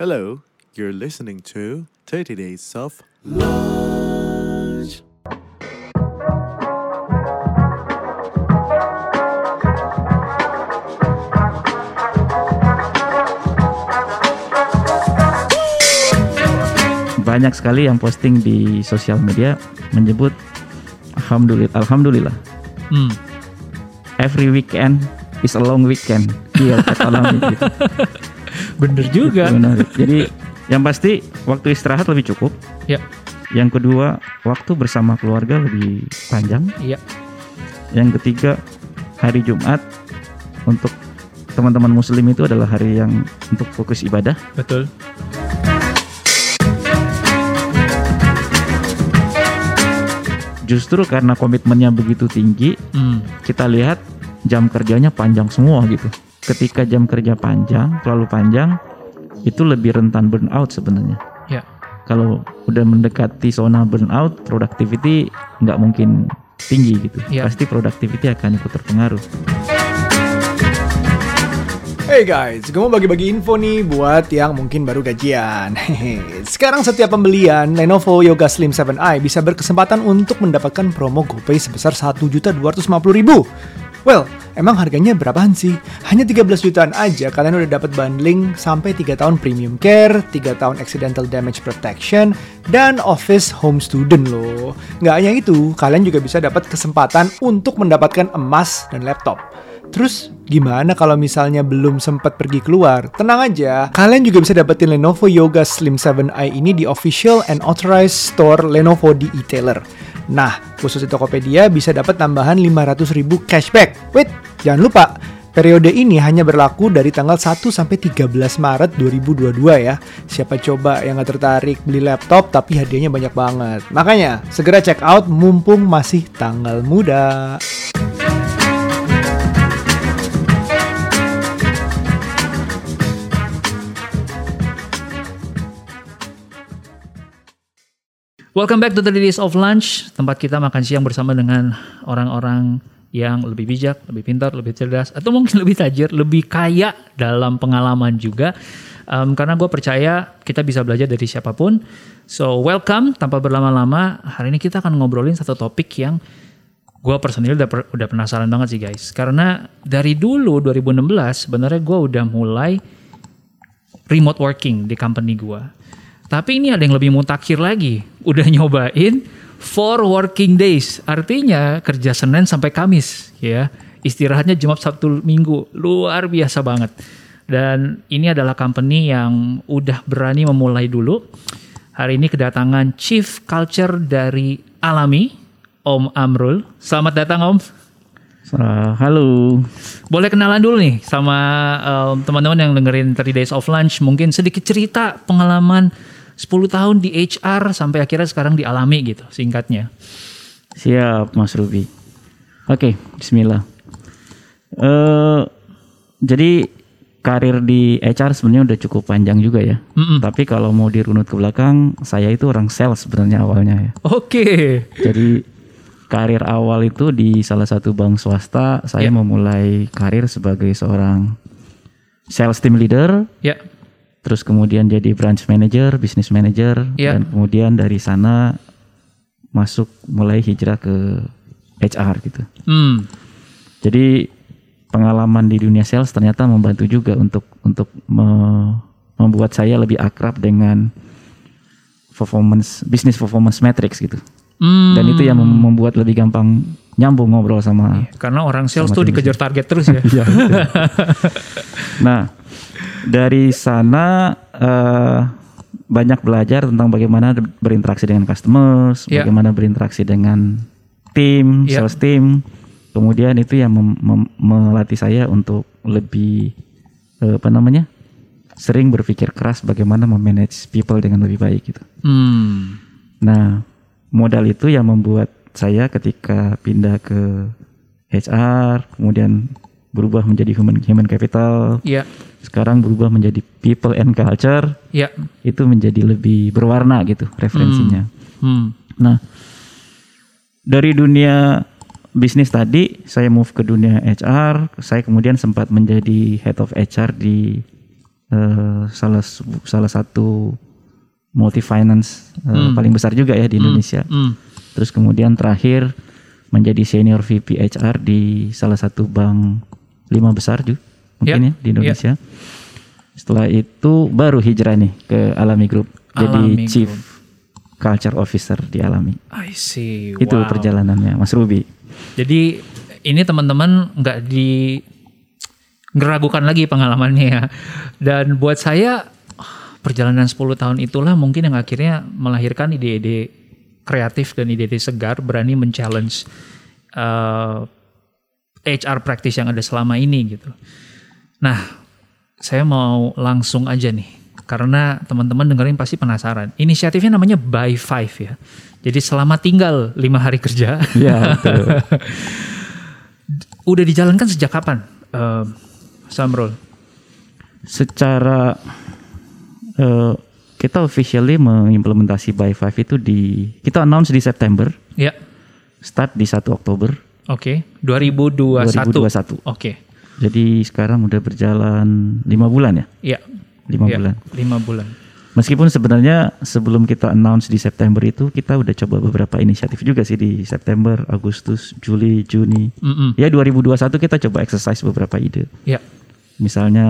Hello, you're listening to 30 Days of Lunch. banyak sekali yang posting di sosial media menyebut alhamdulillah alhamdulillah Hmm. every weekend is a long weekend iya kata Alami gitu. Bener juga. Benar. jadi yang pasti waktu istirahat lebih cukup Ya. yang kedua waktu bersama keluarga lebih panjang Iya. yang ketiga hari Jumat untuk teman-teman muslim itu adalah hari yang untuk fokus ibadah Betul. justru karena komitmennya begitu tinggi Hmm. kita lihat jam kerjanya panjang semua gitu. Ketika jam kerja panjang, terlalu panjang, itu lebih rentan burnout sebenarnya. Ya. Kalau udah mendekati zona burnout, productivity nggak mungkin tinggi gitu. Ya. Pasti productivity akan ikut terpengaruh. Hey guys, gue mau bagi-bagi info nih buat yang mungkin baru gajian. Sekarang setiap pembelian Lenovo Yoga Slim 7i bisa berkesempatan untuk mendapatkan promo GoPay sebesar 1.250.000. Well, emang harganya berapaan sih? Hanya 13 jutaan aja kalian udah dapat bundling sampai 3 tahun premium care, 3 tahun accidental damage protection, dan office home student loh. Nggak hanya itu, kalian juga bisa dapat kesempatan untuk mendapatkan emas dan laptop. Terus gimana kalau misalnya belum sempat pergi keluar? Tenang aja, kalian juga bisa dapetin Lenovo Yoga Slim 7i ini di official and authorized store Lenovo di e-tailer. Nah, khusus di Tokopedia bisa dapat tambahan 500.000 cashback. Wait, jangan lupa, periode ini hanya berlaku dari tanggal 1 sampai 13 Maret 2022 ya. Siapa coba yang gak tertarik beli laptop tapi hadiahnya banyak banget. Makanya, segera check out mumpung masih tanggal muda. Welcome back to the Days of Lunch, tempat kita makan siang bersama dengan orang-orang yang lebih bijak, lebih pintar, lebih cerdas, atau mungkin lebih tajir, lebih kaya dalam pengalaman juga. Um, karena gue percaya kita bisa belajar dari siapa pun. So welcome, tanpa berlama-lama, hari ini kita akan ngobrolin satu topik yang gue personil udah, udah penasaran banget sih guys. Karena dari dulu 2016 sebenarnya gue udah mulai remote working di company gua. Tapi ini ada yang lebih mutakhir lagi. Udah nyobain four working days. Artinya kerja Senin sampai Kamis ya. Istirahatnya Jumat Sabtu Minggu. Luar biasa banget. Dan ini adalah company yang udah berani memulai dulu. Hari ini kedatangan Chief Culture dari Alami, Om Amrul. Selamat datang Om. Uh, halo, Boleh kenalan dulu nih sama um, teman-teman yang dengerin 30 Days of Lunch. Mungkin sedikit cerita pengalaman 10 tahun di HR sampai akhirnya sekarang dialami gitu singkatnya. siap Mas Ruby. Oke, Bismillah. Eh, jadi karir di HR sebenarnya udah cukup panjang juga ya. Mm-mm. Tapi kalau mau dirunut ke belakang, saya itu orang sales sebenarnya awalnya ya. Oke. Jadi karir awal itu di salah satu bank swasta, saya Ya. memulai karir sebagai seorang sales team leader, Ya. Terus kemudian jadi branch manager, business manager, Ya. dan kemudian dari sana masuk mulai hijrah ke HR gitu. Hmm. Jadi pengalaman di dunia sales ternyata membantu juga untuk untuk me- membuat saya lebih akrab dengan performance business performance metrics gitu. Hmm. Dan itu yang mem- membuat lebih gampang nyambung ngobrol sama. Karena orang sales tuh dikejar target terus ya. Iya. nah, dari sana eh, banyak belajar tentang bagaimana berinteraksi dengan customers, Iya. bagaimana berinteraksi dengan tim, Iya. sales team. Kemudian itu yang mem- mem- melatih saya untuk lebih eh, apa namanya? sering berpikir keras bagaimana memanage people dengan lebih baik gitu. Hmm. Nah, modal itu yang membuat saya ketika pindah ke HR, kemudian berubah menjadi human human capital, Ya. sekarang berubah menjadi people and culture, Ya. itu menjadi lebih berwarna gitu referensinya. Hmm. Nah, dari dunia bisnis tadi saya move ke dunia HR, saya kemudian sempat menjadi head of HR di eh, salah salah satu multi finance eh, paling besar juga ya di Indonesia. Hmm. Terus kemudian terakhir menjadi senior VP HR di salah satu bank lima besar juga mungkin Ya, ya di Indonesia. Setelah itu baru hijrah nih ke Alami Group jadi Alami Chief Group. Culture Officer di Alami. I see. Itu Wow. perjalanannya Mas Ruby. Jadi ini teman-teman nggak di ngeragukan lagi pengalamannya ya. Dan buat saya perjalanan 10 tahun itulah mungkin yang akhirnya melahirkan ide-ide kreatif dan ide-ide segar berani men-challenge eh, HR practice yang ada selama ini gitu. Nah, saya mau langsung aja nih karena teman-teman dengerin pasti penasaran. Inisiatifnya namanya By Five ya. Jadi selama tinggal lima hari kerja, Ya, betul. udah dijalankan sejak kapan, eh, Samrul? Secara eh, kita officially mengimplementasi by five itu di kita announce di September, Ya, start di 1 Oktober oke. 2021. 2021. Oke. Jadi sekarang udah berjalan lima bulan ya, Iya. lima Iya, bulan. Lima bulan. Meskipun sebenarnya sebelum kita announce di September itu kita udah coba beberapa inisiatif juga sih di September, Agustus, Juli, Juni. Mm-mm. Ya 2021 kita coba exercise beberapa ide. Ya. Misalnya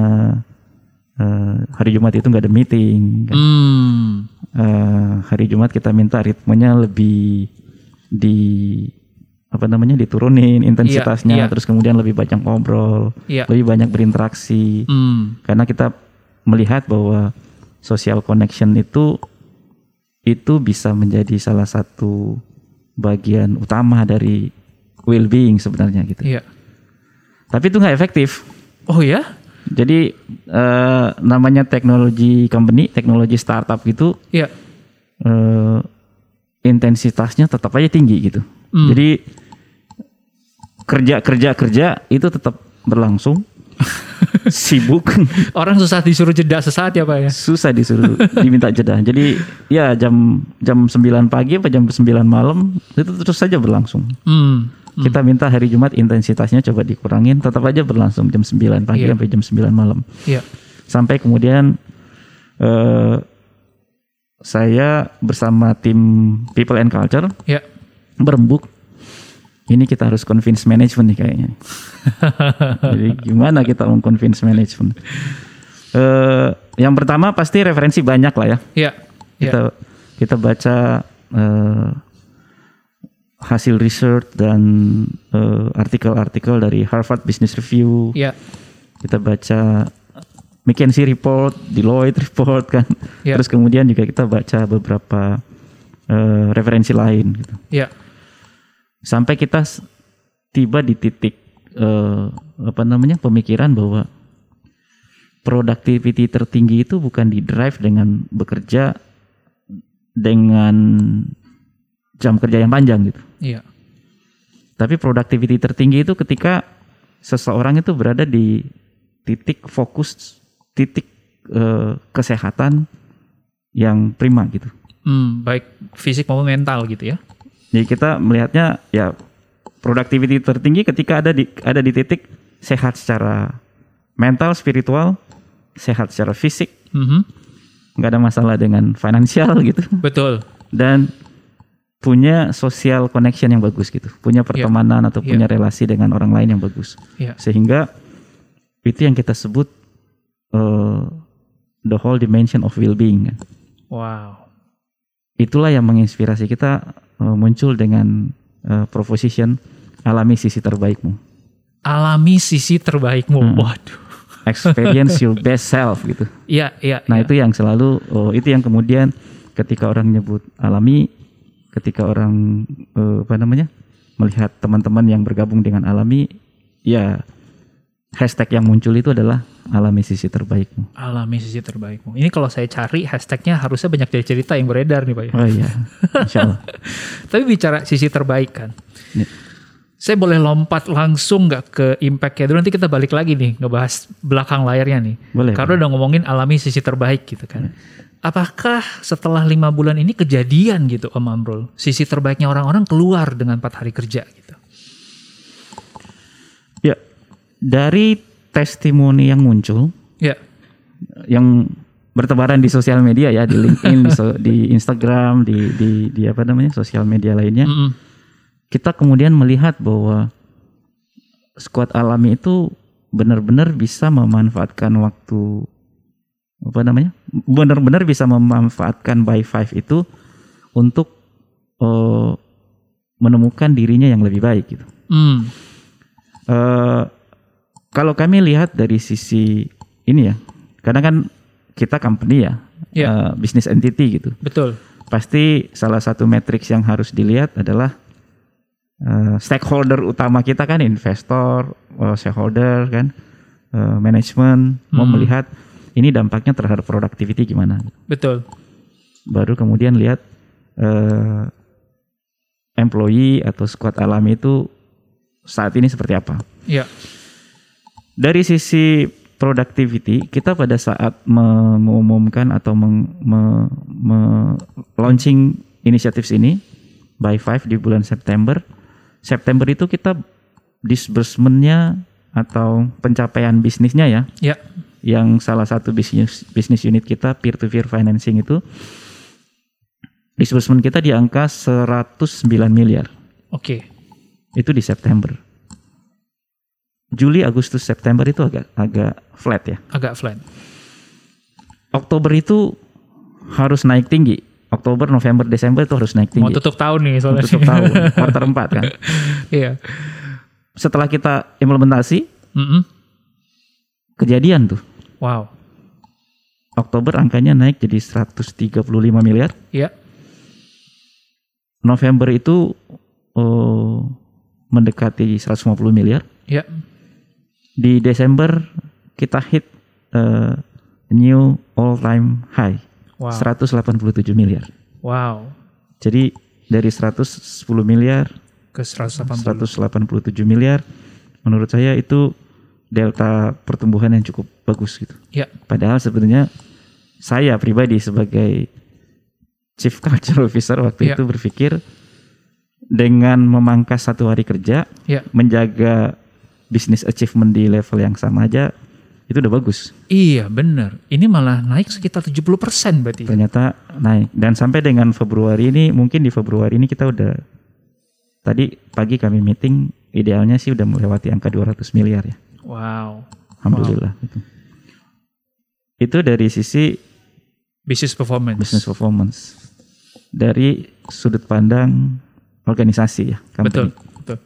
eh, hari Jumat itu nggak ada meeting. kan. Hmm. Eh, hari Jumat kita minta ritmenya lebih di apa namanya diturunin intensitasnya, iya. terus kemudian lebih banyak ngobrol, Iya. lebih banyak berinteraksi. Hmm. Karena kita melihat bahwa social connection itu itu bisa menjadi salah satu bagian utama dari well-being sebenarnya gitu. Iya. Tapi itu nggak efektif. Oh ya? Jadi eh, namanya teknologi company, teknologi startup gitu Iya. eh, intensitasnya tetap aja tinggi gitu. Hmm. Jadi kerja kerja kerja itu tetap berlangsung, sibuk, Orang susah disuruh jeda sesaat ya Pak ya? susah disuruh diminta jeda. Jadi ya jam jam 9 pagi apa jam 9 malam itu terus saja berlangsung. Hmm. Kita minta hari Jumat intensitasnya coba dikurangin, tetap aja berlangsung jam 9 pagi Iya. sampai jam 9 malam. Iya. Sampai kemudian eh, saya bersama tim People and Culture Iya. berembuk ini kita harus convince management nih kayaknya. Jadi gimana kita mau convince management? Eh, yang pertama pasti referensi banyak lah ya. Iya. Iya. Kita kita baca eh, hasil research dan eh, artikel-artikel dari Harvard Business Review. Iya. Kita baca McKinsey report, Deloitte report kan. Ya. Terus kemudian juga kita baca beberapa eh, referensi lain gitu. Iya. Sampai kita tiba di titik eh, apa namanya pemikiran bahwa productivity tertinggi itu bukan di drive dengan bekerja dengan jam kerja yang panjang gitu. Iya. Tapi productivity tertinggi itu ketika seseorang itu berada di titik fokus, titik eh, kesehatan yang prima gitu. Hmm, baik fisik maupun mental gitu ya. Jadi kita melihatnya ya productivity tertinggi ketika ada di ada di titik sehat secara mental, spiritual, sehat secara fisik, Mhm. nggak ada masalah dengan finansial gitu, Betul. dan punya social connection yang bagus gitu, punya pertemanan atau Iya. punya relasi dengan orang lain yang bagus. Iya. Sehingga itu yang kita sebut eh, the whole dimension of well-being. kan. Wow. Itulah yang menginspirasi kita eh, muncul dengan eh, proposition alami sisi terbaikmu, Alami sisi terbaikmu. Hmm. Waduh. experience your best self gitu. Iya, iya. Nah iya. itu yang selalu, oh, itu yang kemudian ketika orang nyebut alami, ketika orang eh, apa namanya melihat teman-teman yang bergabung dengan alami, ya hashtag yang muncul itu adalah alami sisi terbaikmu. Alami sisi terbaikmu. Ini kalau saya cari hashtagnya harusnya banyak dari cerita yang beredar nih Pak ya. Oh iya, insya Allah. Tapi bicara sisi terbaik kan. Ya. Saya boleh lompat langsung nggak ke impact-nya dulu nanti kita balik lagi nih ngebahas belakang layarnya nih. Boleh, Karena udah ngomongin alami sisi terbaik gitu kan. Apakah setelah lima bulan ini kejadian gitu Om Amrul? Sisi terbaiknya orang-orang keluar dengan empat hari kerja gitu. Ya, dari testimoni yang muncul, Ya, yang bertebaran di sosial media ya di LinkedIn, di, so- di Instagram, di, di di apa namanya sosial media lainnya. Mm-mm. Kita kemudian melihat bahwa squad alami itu benar-benar bisa memanfaatkan waktu apa namanya? Benar-benar bisa memanfaatkan by five itu untuk eh, menemukan dirinya yang lebih baik gitu. Mm. Eh, kalau kami lihat dari sisi ini ya, karena kan kita company ya, Iya. eh, business entity gitu. Betul. Pasti salah satu matriks yang harus dilihat adalah eh, stakeholder utama kita kan investor, eh, shareholder kan, eh, manajemen mau Hmm. melihat ini dampaknya terhadap productivity gimana. Betul. Baru kemudian lihat eh, employee atau squad alami itu saat ini seperti apa. Ya. Dari sisi productivity, kita pada saat mengumumkan atau meng, me- me- launching inisiatif ini by five di bulan September, September itu kita disbursementnya atau pencapaian bisnisnya ya, Ya. Yang salah satu bisnis bisnis unit kita peer to peer financing itu disbursement kita di angka 109 miliar. Oke. Itu di September. Juli, Agustus, September itu agak agak flat ya. Agak flat. Oktober itu harus naik tinggi. Oktober, November, Desember itu harus naik Mau tinggi. tutup tahun nih soalnya. Tutup tahun, kuartal 4 kan. Iya. Setelah kita implementasi, Mm-mm. kejadian tuh. Wow. Oktober angkanya naik jadi 135 miliar. Ya. November itu oh, mendekati 150 miliar. Ya. Di Desember kita hit eh, new all time high Wow. 187 miliar. Wow. Jadi dari 110 miliar Ke 180. 187 miliar menurut saya itu delta pertumbuhan yang cukup bagus gitu. Ya. Padahal sebenarnya saya pribadi sebagai chief culture officer waktu Iya. itu berpikir dengan memangkas satu hari kerja, Ya. menjaga business achievement di level yang sama aja itu udah bagus. Iya benar. Ini malah naik sekitar 70% berarti. Ternyata naik dan sampai dengan Februari ini mungkin di Februari ini kita udah tadi pagi kami meeting idealnya sih udah melewati angka 200 miliar ya. Wow. Alhamdulillah gitu. Itu dari sisi Business performance. business performance. Dari sudut pandang organisasi ya. company. Betul. Betul.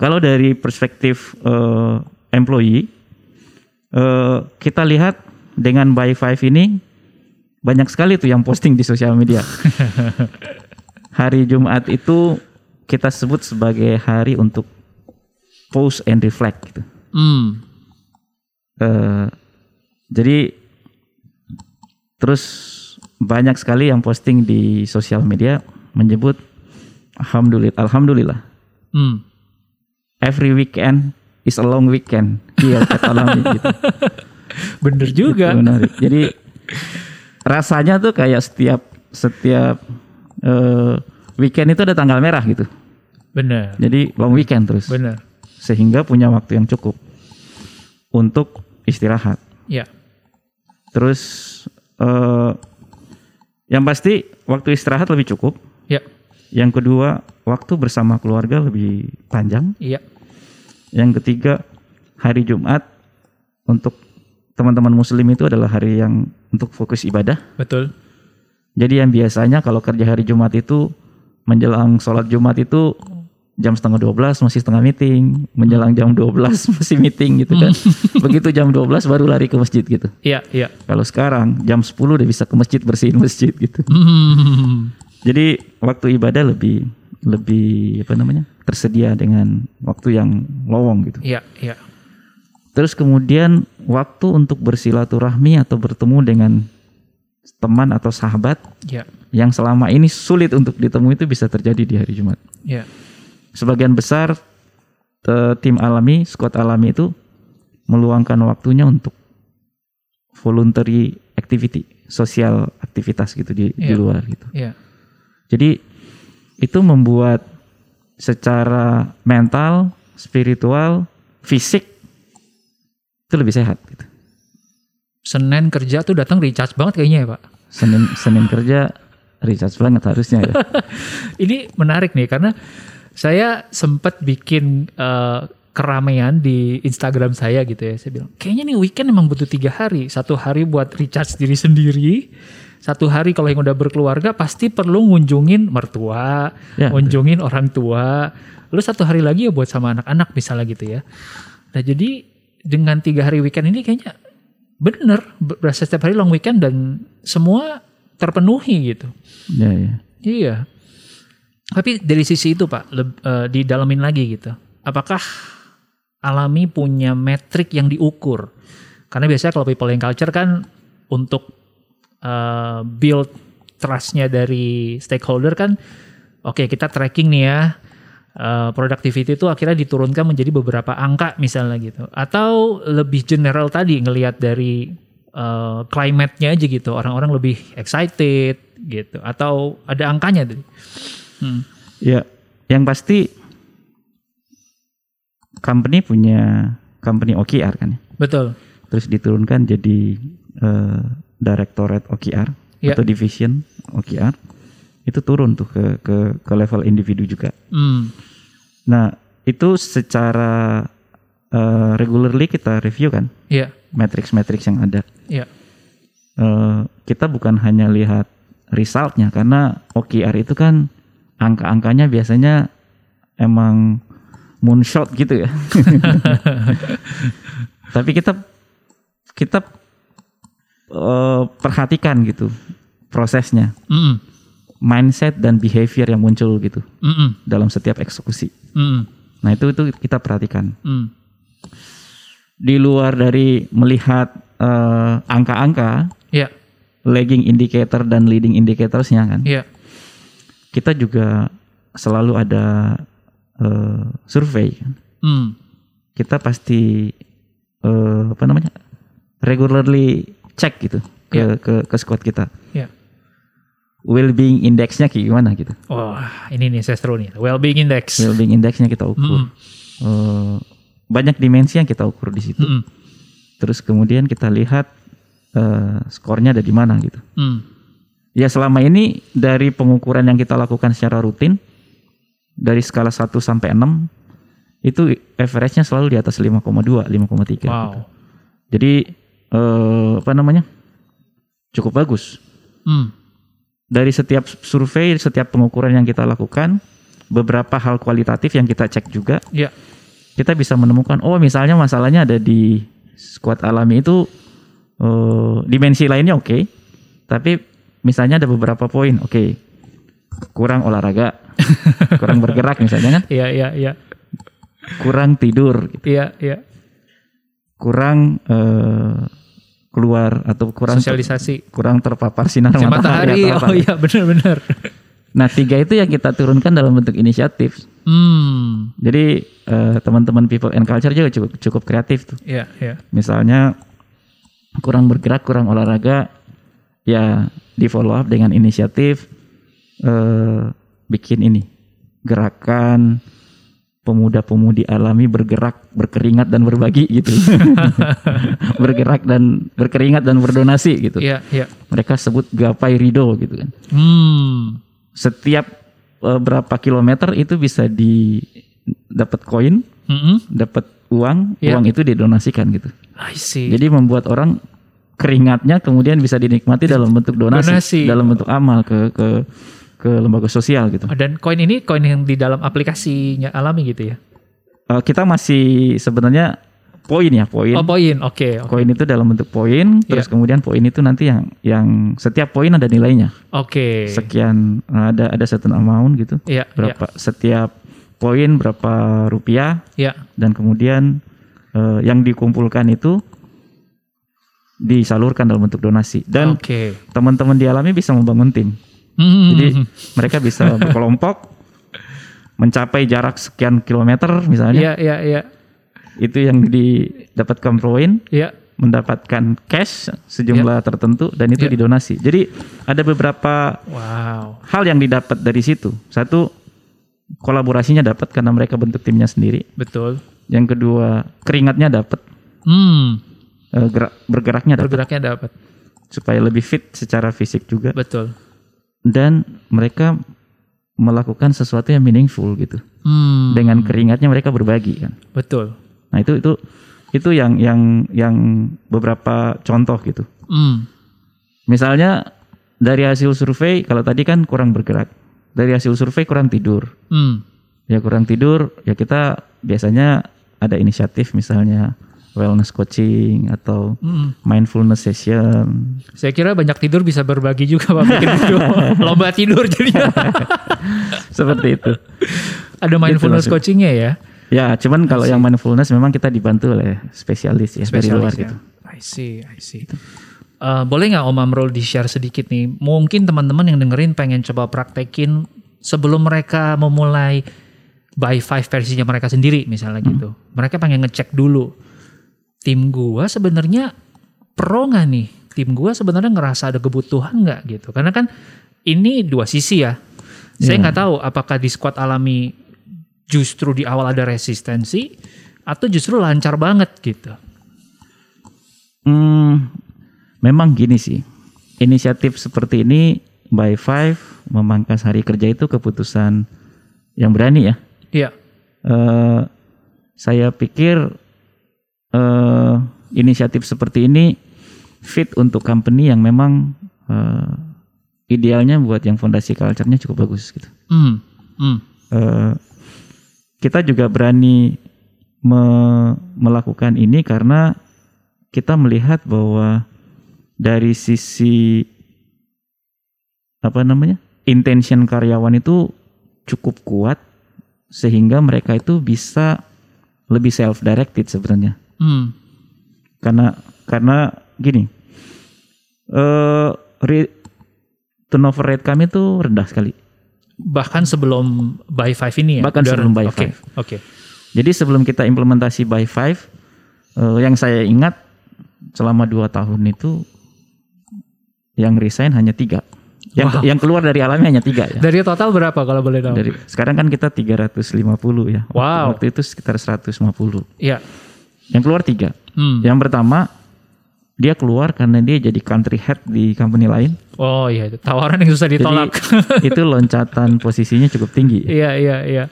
Kalau dari perspektif eh, employee, eh, kita lihat dengan Buy Five ini banyak sekali tuh yang posting di sosial media. hari Jumat itu kita sebut sebagai hari untuk pause and reflect gitu. Hmm. Eh, jadi terus banyak sekali yang posting di sosial media menyebut alhamdulillah alhamdulillah Hmm. every weekend is a long weekend Alami gitu. Bener juga. Itu menarik. Jadi rasanya tuh kayak setiap setiap eh, weekend itu ada tanggal merah gitu. Bener. Jadi long weekend terus. Bener. Sehingga punya waktu yang cukup untuk istirahat. Ya. Terus eh, yang pasti waktu istirahat lebih cukup. Ya. Yang kedua, waktu bersama keluarga lebih panjang. Iya. Yang ketiga, hari Jumat untuk teman-teman muslim itu adalah hari yang untuk fokus ibadah. Betul. Jadi yang biasanya kalau kerja hari Jumat itu menjelang sholat Jumat itu jam setengah 12 masih setengah meeting, menjelang jam 12 masih meeting gitu kan. Begitu jam 12 baru lari ke masjid gitu. Iya. Iya. Kalau sekarang jam 10 udah bisa ke masjid bersihin masjid gitu. Jadi waktu ibadah lebih lebih apa namanya? tersedia dengan waktu yang lowong gitu. Iya. Iya. Terus kemudian waktu untuk bersilaturahmi atau bertemu dengan teman atau sahabat Iya. yang selama ini sulit untuk ditemui itu bisa terjadi di hari Jumat. Iya. Sebagian besar tim alami, squad alami itu meluangkan waktunya untuk voluntary activity, sosial aktivitas gitu di, di Iya. luar gitu. Iya. Jadi itu membuat secara mental, spiritual, fisik itu lebih sehat gitu. Senin kerja tuh datang recharge banget kayaknya ya Pak. Senin Senin kerja recharge banget harusnya ya. Ini menarik nih karena saya sempat bikin eh, keramaian di Instagram saya gitu ya. Saya bilang kayaknya nih weekend emang butuh tiga hari. Satu hari buat recharge diri sendiri. Satu hari kalau yang udah berkeluarga pasti perlu ngunjungin mertua, Ya, ngunjungin orang tua. Lalu satu hari lagi ya buat sama anak-anak misalnya gitu ya. Nah jadi dengan tiga hari weekend ini kayaknya bener berasa setiap hari long weekend dan semua terpenuhi gitu. ya ya. Iya. Tapi dari sisi itu Pak, leb- eh, didalamin lagi gitu. Apakah alami punya metrik yang diukur? Karena biasanya kalau people in culture kan untuk eh, build trustnya dari stakeholder kan, oke kita tracking nih ya, eh, productivity itu akhirnya diturunkan menjadi beberapa angka misalnya gitu. Atau lebih general tadi ngelihat dari eh, climate-nya aja gitu, orang-orang lebih excited gitu. Atau ada angkanya tadi. Hmm. Ya, yang pasti company punya company OKR kan ya. Betul. Terus diturunkan jadi eh, directorate OKR Ya. atau division OKR. Itu turun tuh ke ke ke level individu juga. Hmm. Nah, itu secara eh, regularly kita review kan Iya. matrix-matrix yang ada. Iya. Eh, kita bukan hanya lihat resultnya karena OKR itu kan angka-angkanya biasanya emang moonshot gitu ya. Tapi kita kita eh, perhatikan gitu prosesnya, Mm-mm. mindset dan behavior yang muncul gitu Mm-mm. dalam setiap eksekusi. Mm-mm. Nah itu itu kita perhatikan. Mm. Di luar dari melihat eh, angka-angka, Iya. lagging indicator dan leading indicatorsnya kan, Iya. Kita juga selalu ada eh, survei. kan. Mm. Kita pasti eh, apa namanya regularly cek gitu ke Iya. ke ke squad kita. Iya. Well-being indexnya kayak gimana gitu. Wah, ini nih saya seru nih. Well-being index. Well-being indexnya kita ukur. Mm. Eh, banyak dimensi yang kita ukur di situ. Mm-mm. Terus kemudian kita lihat eh, skornya ada di mana gitu. Mm. Ya selama ini dari pengukuran yang kita lakukan secara rutin dari skala 1 sampai 6 itu average-nya selalu di atas 5,2, 5,3. Wow. Jadi eh, apa namanya? cukup bagus. Mm. Dari setiap survei, setiap pengukuran yang kita lakukan, beberapa hal kualitatif yang kita cek juga, Iya. kita bisa menemukan oh misalnya masalahnya ada di squad alami itu eh, dimensi lainnya oke, tapi misalnya ada beberapa poin oke, kurang olahraga, kurang bergerak misalnya kan, Iya, iya, iya. kurang tidur, gitu. Iya, iya. kurang eh, keluar atau kurang Sosialisasi. kurang terpapar sinar Si matahari. matahari. Oh iya, benar-benar. Nah tiga itu yang kita turunkan dalam bentuk inisiatif. Hmm. Jadi eh, teman-teman people and culture juga cukup cukup kreatif tuh. Iya, iya. Misalnya kurang bergerak, kurang olahraga, ya di follow up dengan inisiatif eh, bikin ini gerakan pemuda-pemudi alami bergerak, berkeringat dan berbagi gitu. bergerak dan berkeringat dan berdonasi gitu. Iya, iya. Mereka sebut gapai ridho gitu kan. Hmm. Setiap eh, berapa kilometer itu bisa di dapat koin, Mm-mm. dapat uang, Iya. uang itu didonasikan gitu. I see. Jadi membuat orang keringatnya kemudian bisa dinikmati dalam bentuk donasi, Donasi. dalam bentuk amal ke ke ke lembaga sosial gitu. Oh, Dan koin ini koin yang di dalam aplikasinya alami gitu ya? Eh, kita masih sebenarnya poin ya poin. Oh poin, oke, oke, Koin itu dalam bentuk poin, terus Iya. kemudian poin itu nanti yang yang setiap poin ada nilainya. oke. Sekian eh, ada ada certain amount gitu. Iya, iya, Berapa setiap poin berapa rupiah iya. dan kemudian eh, yang dikumpulkan itu disalurkan dalam bentuk donasi dan Oke. teman-teman di alami bisa membangun tim. Hmm. Jadi mereka bisa berkelompok mencapai jarak sekian kilometer misalnya Iya, iya, iya, itu yang didapatkan poin iya. mendapatkan cash sejumlah tertentu dan itu Iya. didonasi. Jadi ada beberapa Wow. hal yang didapat dari situ. Satu kolaborasinya dapat karena mereka bentuk timnya sendiri. Betul. Yang kedua keringatnya dapat. Hmm. Eh, gerak, bergeraknya dapat Bergeraknya dapat. supaya lebih fit secara fisik juga Betul. dan mereka melakukan sesuatu yang meaningful gitu. Hmm, Dengan keringatnya mereka berbagi kan. betul. Nah, itu itu itu yang yang yang beberapa contoh gitu. Hmm, Misalnya dari hasil survei kalau tadi kan kurang bergerak. Dari hasil survei kurang tidur. hmm, Ya kurang tidur ya kita biasanya ada inisiatif misalnya wellness coaching atau hmm. mindfulness session. Saya kira banyak tidur bisa berbagi juga Pak. Bikin video lomba tidur jadinya. Seperti itu. Ada mindfulness maksud- coachingnya ya. Ya, cuman kalau yang mindfulness memang kita dibantu oleh spesialis ya dari luar Spesialis ya. gitu. I see, I see. Eh, boleh nggak Om Amrul di-share sedikit nih? Mungkin teman-teman yang dengerin pengen coba praktekin sebelum mereka memulai by five versinya mereka sendiri misalnya gitu. Mereka pengen ngecek dulu. Tim gua sebenarnya pro nggak nih? Tim gua sebenarnya ngerasa ada kebutuhan nggak gitu? Karena kan ini dua sisi ya. Saya nggak tahu apakah di squad alami justru di awal ada resistensi atau justru lancar banget gitu. Hmm, memang gini sih. Inisiatif seperti ini by five memangkas hari kerja itu keputusan yang berani ya. Iya. Eh, saya pikir eh, inisiatif seperti ini fit untuk company yang memang eh, idealnya buat yang fondasi culture-nya cukup bagus gitu. Hmm. Hmm. Eh, kita juga berani me- melakukan ini karena kita melihat bahwa dari sisi apa namanya intention karyawan itu cukup kuat sehingga mereka itu bisa lebih self directed sebenarnya Hmm. karena karena gini eh re- turnover rate kami tuh rendah sekali Bahkan sebelum by five ini ya. Bahkan Udah- sebelum by Oke. five. Oke. Jadi sebelum kita implementasi by five, eh, yang saya ingat selama dua tahun itu yang resign hanya tiga. Yang, Wow. yang keluar dari alamnya hanya tiga ya. Dari total berapa kalau boleh tahu? Dari sekarang kan kita 350 ya. Waktu- Wow. Waktu itu sekitar 150. Iya. Yang keluar tiga. Hmm. Yang pertama dia keluar karena dia jadi country head di company lain. Oh iya, itu tawaran yang susah ditolak. Jadi itu loncatan posisinya cukup tinggi. Iya, iya, iya.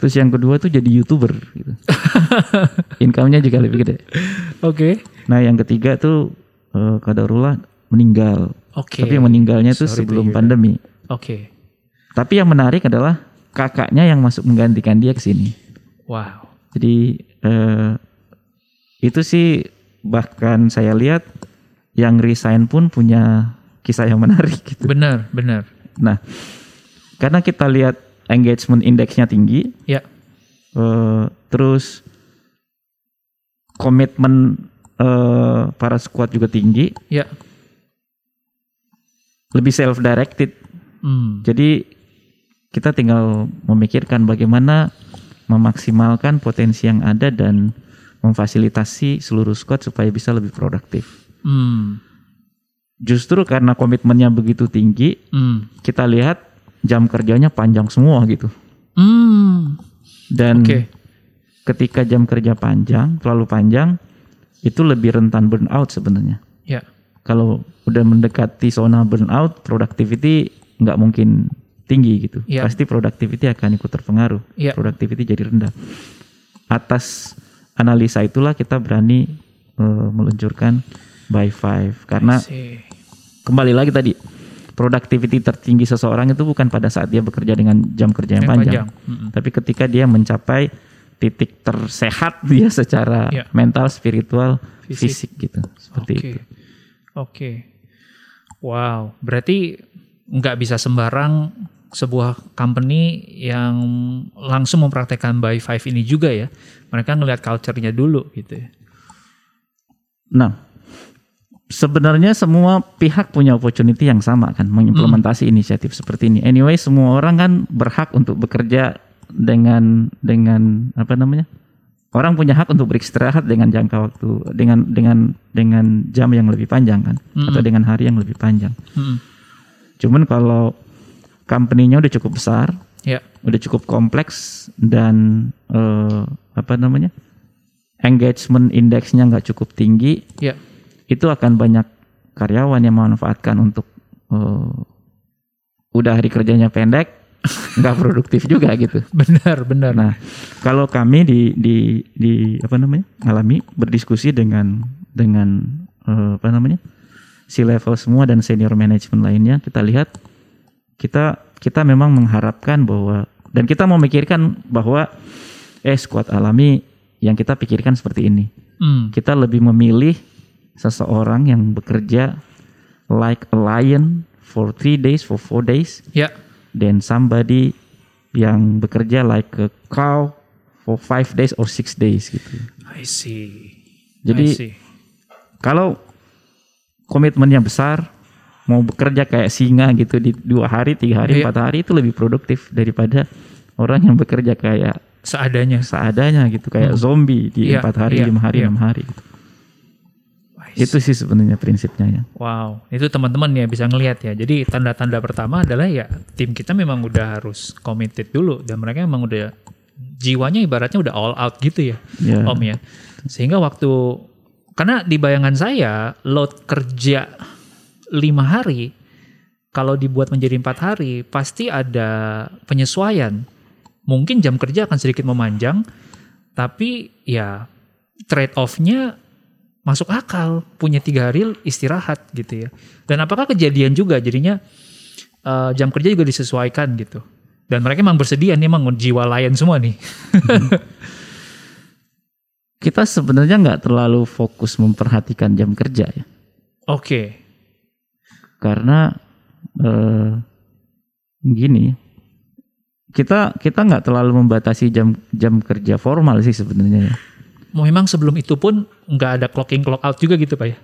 Terus yang kedua tuh jadi youtuber. Gitu. Income-nya juga lebih gede. Oke. Nah yang ketiga tuh eh, kadarullah meninggal. Oke. Tapi meninggalnya tuh Sorry sebelum pandemi. Oke. Tapi yang menarik adalah kakaknya yang masuk menggantikan dia ke sini. Wow. Jadi eh, itu sih bahkan saya lihat yang resign pun punya kisah yang menarik gitu. Benar, benar. Nah karena kita lihat engagement indeksnya tinggi, Ya. eh, terus komitmen eh, para squad juga tinggi, Ya. lebih self directed. Hmm. Jadi kita tinggal memikirkan bagaimana memaksimalkan potensi yang ada dan memfasilitasi seluruh squad supaya bisa lebih produktif. Hmm. Justru karena komitmennya begitu tinggi, Hmm. kita lihat jam kerjanya panjang semua gitu. Hmm. Dan Oke. ketika jam kerja panjang, terlalu panjang, itu lebih rentan burnout sebenarnya. Ya. Kalau udah mendekati zona burnout, productivity nggak mungkin tinggi gitu. Iya. Pasti productivity akan ikut terpengaruh. Iya. Productivity jadi rendah. Atas analisa itulah kita berani eh, meluncurkan by five karena kembali lagi tadi productivity tertinggi seseorang itu bukan pada saat dia bekerja dengan jam kerja yang, Yang panjang, panjang. Mm-mm. tapi ketika dia mencapai titik tersehat dia secara Iya. mental, spiritual, Fisik. fisik, gitu, seperti Oke. itu. Oke. Wow, berarti nggak bisa sembarang sebuah company yang langsung mempraktekkan by five ini juga ya. Mereka ngelihat culture-nya dulu gitu ya. Nah, sebenarnya semua pihak punya opportunity yang sama kan mengimplementasi inisiatif seperti ini. Anyway, semua orang kan berhak untuk bekerja dengan dengan apa namanya? Orang punya hak untuk beristirahat dengan jangka waktu dengan dengan dengan jam yang lebih panjang kan atau dengan hari yang lebih panjang. Mm-mm. Cuman kalau company-nya udah cukup besar, Ya. udah cukup kompleks dan eh, apa namanya? engagement indeksnya nggak cukup tinggi, Ya. itu akan banyak karyawan yang memanfaatkan untuk eh, udah hari kerjanya pendek, nggak produktif juga gitu. Benar, benar. Nah, kalau kami di di di apa namanya alami berdiskusi dengan dengan eh, apa namanya si level semua dan senior management lainnya, kita lihat kita kita memang mengharapkan bahwa dan kita memikirkan bahwa eh squad alami yang kita pikirkan seperti ini. Hmm. Kita lebih memilih seseorang yang bekerja like a lion for three days, for four days, Ya. then somebody yang bekerja like a cow for five days or six days gitu. I see. Jadi I see. kalau komitmennya besar, mau bekerja kayak singa gitu di dua hari, tiga hari, Iya. empat hari itu lebih produktif daripada orang yang bekerja kayak seadanya. seadanya gitu, kayak zombie di Iya, empat hari, iya, lima hari, iya. enam hari. Gitu. Itu sih sebenarnya prinsipnya ya. Wow, itu teman-teman ya bisa ngelihat ya. Jadi tanda-tanda pertama adalah ya tim kita memang udah harus committed dulu dan mereka memang udah jiwanya ibaratnya udah all out gitu ya, Ya. Om ya. Sehingga waktu karena di bayangan saya load kerja lima hari kalau dibuat menjadi empat hari pasti ada penyesuaian. Mungkin jam kerja akan sedikit memanjang, tapi ya trade off-nya masuk akal. Punya tiga hari istirahat gitu ya. Dan apakah kejadian juga jadinya eh, jam kerja juga disesuaikan gitu. Dan mereka emang bersedia nih emang jiwa layan semua nih. Kita sebenarnya nggak terlalu fokus memperhatikan jam kerja ya. oke karena eh, gini kita kita nggak terlalu membatasi jam jam kerja formal sih sebenarnya ya. memang sebelum itu pun nggak ada clocking clock out juga gitu pak ya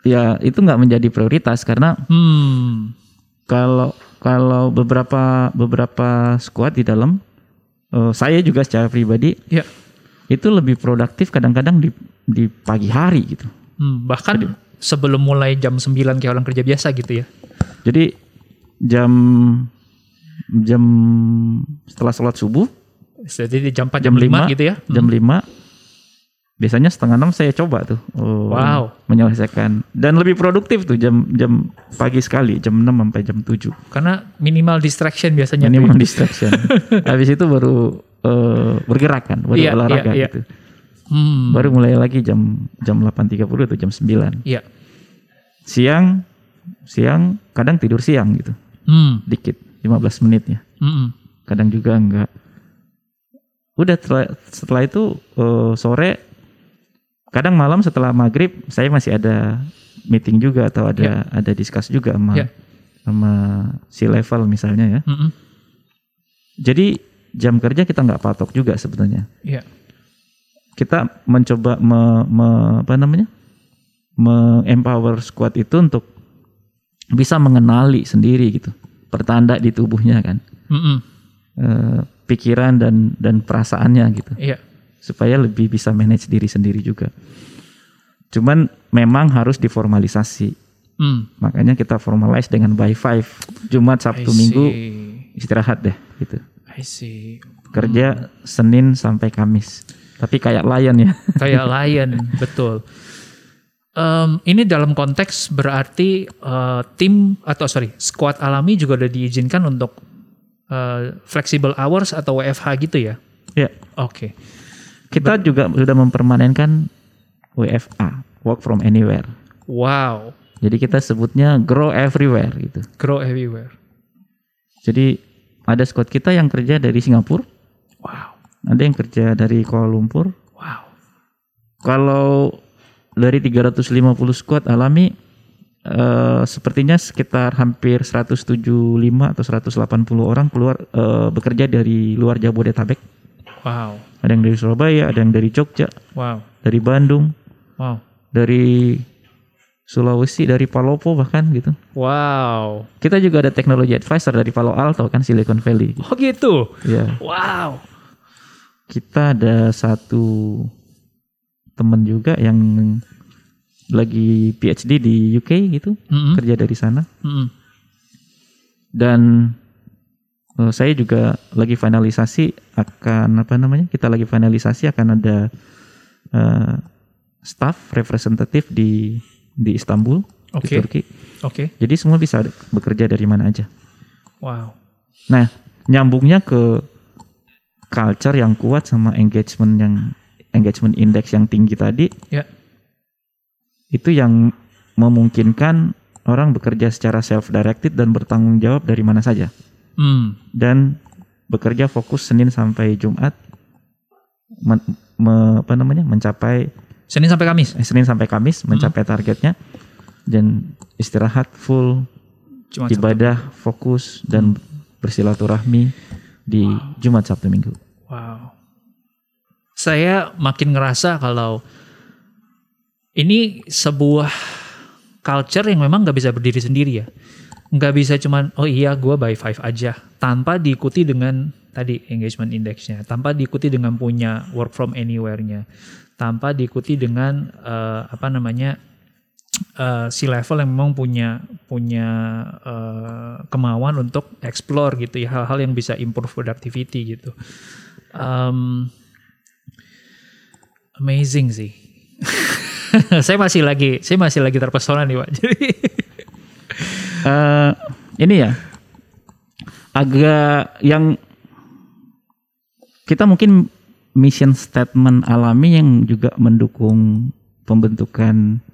Ya itu nggak menjadi prioritas karena hmm kalau kalau beberapa beberapa squad di dalam eh, saya juga secara pribadi ya itu lebih produktif kadang-kadang di di pagi hari gitu. hmm, bahkan sebelum mulai jam 9 kayak orang kerja biasa gitu ya? Jadi jam jam setelah sholat subuh jadi di jam 4 jam jam 5 5 gitu ya? jam 5 biasanya setengah enam saya coba tuh oh, Wow. menyelesaikan. Dan lebih produktif tuh jam jam pagi sekali jam 6 sampai jam 7 karena minimal distraction biasanya minimal ya. distraction. Habis itu baru eh, bergerak kan baru Iya, olahraga iya, iya. gitu hmm. Baru mulai lagi jam jam 8.30 atau jam 9 iya. Siang siang kadang tidur siang gitu. Hmm. Dikit 15 menit ya hmm. Kadang juga enggak. Udah setelah, setelah itu eh, sore kadang malam setelah maghrib saya masih ada meeting juga atau ada ada discuss juga sama Ya. sama si level misalnya ya. Hmm. Jadi jam kerja kita nggak patok juga sebenarnya. Iya kita mencoba me, me- apa namanya me-empower squad itu untuk bisa mengenali sendiri gitu pertanda di tubuhnya kan hmm eh, pikiran dan dan perasaannya gitu iya supaya lebih bisa manage diri sendiri juga. Cuman memang harus diformalisasi. hmm Makanya kita formalize dengan by five. Jumat, Sabtu, Minggu istirahat deh gitu. I see. Kerja Senin sampai Kamis. Tapi kayak lion ya. Kayak lion, betul. Em, ini dalam konteks berarti eh, tim atau sorry squad alami juga udah diizinkan untuk eh, flexible hours atau WFH gitu ya? ya. Oke, Kita juga sudah mempermanenkan WFA, work from anywhere. wow, Jadi kita sebutnya grow everywhere gitu. grow everywhere. Jadi ada squad kita yang kerja dari Singapura, ada yang kerja dari Kuala Lumpur, wow, Kalau dari 350 squad alami eh, sepertinya sekitar hampir 175 atau 180 orang keluar eh, bekerja dari luar Jabodetabek. wow, Ada yang dari Surabaya, ada yang dari Jogja, wow, dari Bandung, wow, dari Sulawesi, dari Palopo bahkan gitu. wow. Kita juga ada teknologi advisor dari Palo Alto kan Silicon Valley. Oh gitu, Ya, wow, kita ada satu teman juga yang lagi PhD di UK gitu, Mm-mm. kerja dari sana. Mm-mm. Dan eh, saya juga lagi finalisasi akan apa namanya? Kita lagi finalisasi akan ada eh, staff representatif di di Istanbul di Oke. Turki. Oke. Jadi semua bisa bekerja dari mana aja. Wow. Nah, nyambungnya ke culture yang kuat sama engagement yang engagement index yang tinggi tadi Ya. itu yang memungkinkan orang bekerja secara self directed dan bertanggung jawab dari mana saja Hmm. dan bekerja fokus Senin sampai Jumat men- me- apa namanya mencapai Senin sampai Kamis. eh, Senin sampai Kamis mencapai targetnya dan istirahat full Cuma ibadah fokus dan bersilaturahmi di Jumat Sabtu Minggu. Wow. Saya makin ngerasa kalau ini sebuah culture yang memang nggak bisa berdiri sendiri ya. Nggak bisa cuman, oh iya gue by five aja. Tanpa diikuti dengan tadi engagement indexnya. Tanpa diikuti dengan punya work from anywhere-nya. Tanpa diikuti dengan eh, apa namanya eh, si level yang memang punya punya eh, kemauan untuk explore gitu ya hal-hal yang bisa improve productivity gitu. Um, amazing sih. saya masih lagi saya masih lagi terpesona nih pak. Jadi Eh, ini ya agak yang kita mungkin mission statement alami yang juga mendukung pembentukan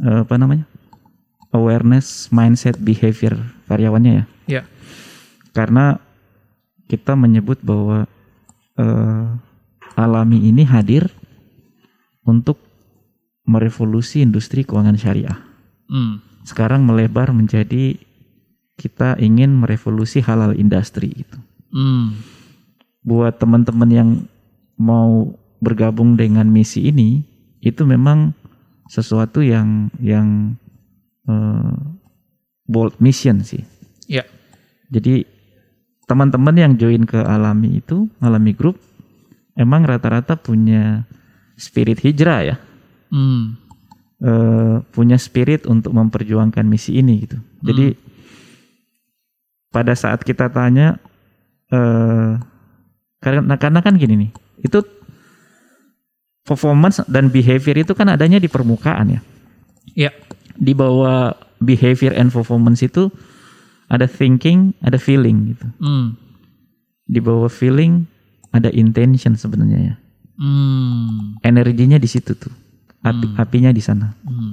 apa namanya? Awareness mindset behavior karyawannya ya? Ya. Karena kita menyebut bahwa eh, alami ini hadir untuk merevolusi industri keuangan syariah. hmm, Sekarang melebar menjadi kita ingin merevolusi halal industri itu. hmm, Buat teman-teman yang mau bergabung dengan misi ini, itu memang sesuatu yang yang eh, bold mission sih. ya Jadi teman-teman yang join ke Alami itu, Alami Group, emang rata-rata punya spirit hijrah ya, hmm, Eh, punya spirit untuk memperjuangkan misi ini gitu. Jadi pada saat kita tanya, eh, karena karena kan gini nih, itu performance dan behavior itu kan adanya di permukaan ya. ya Di bawah behavior and performance itu ada thinking, ada feeling gitu. hmm, di bawah feeling ada intention sebenarnya ya. hmm, Energinya di situ tuh. Api, apinya di sana. hmm,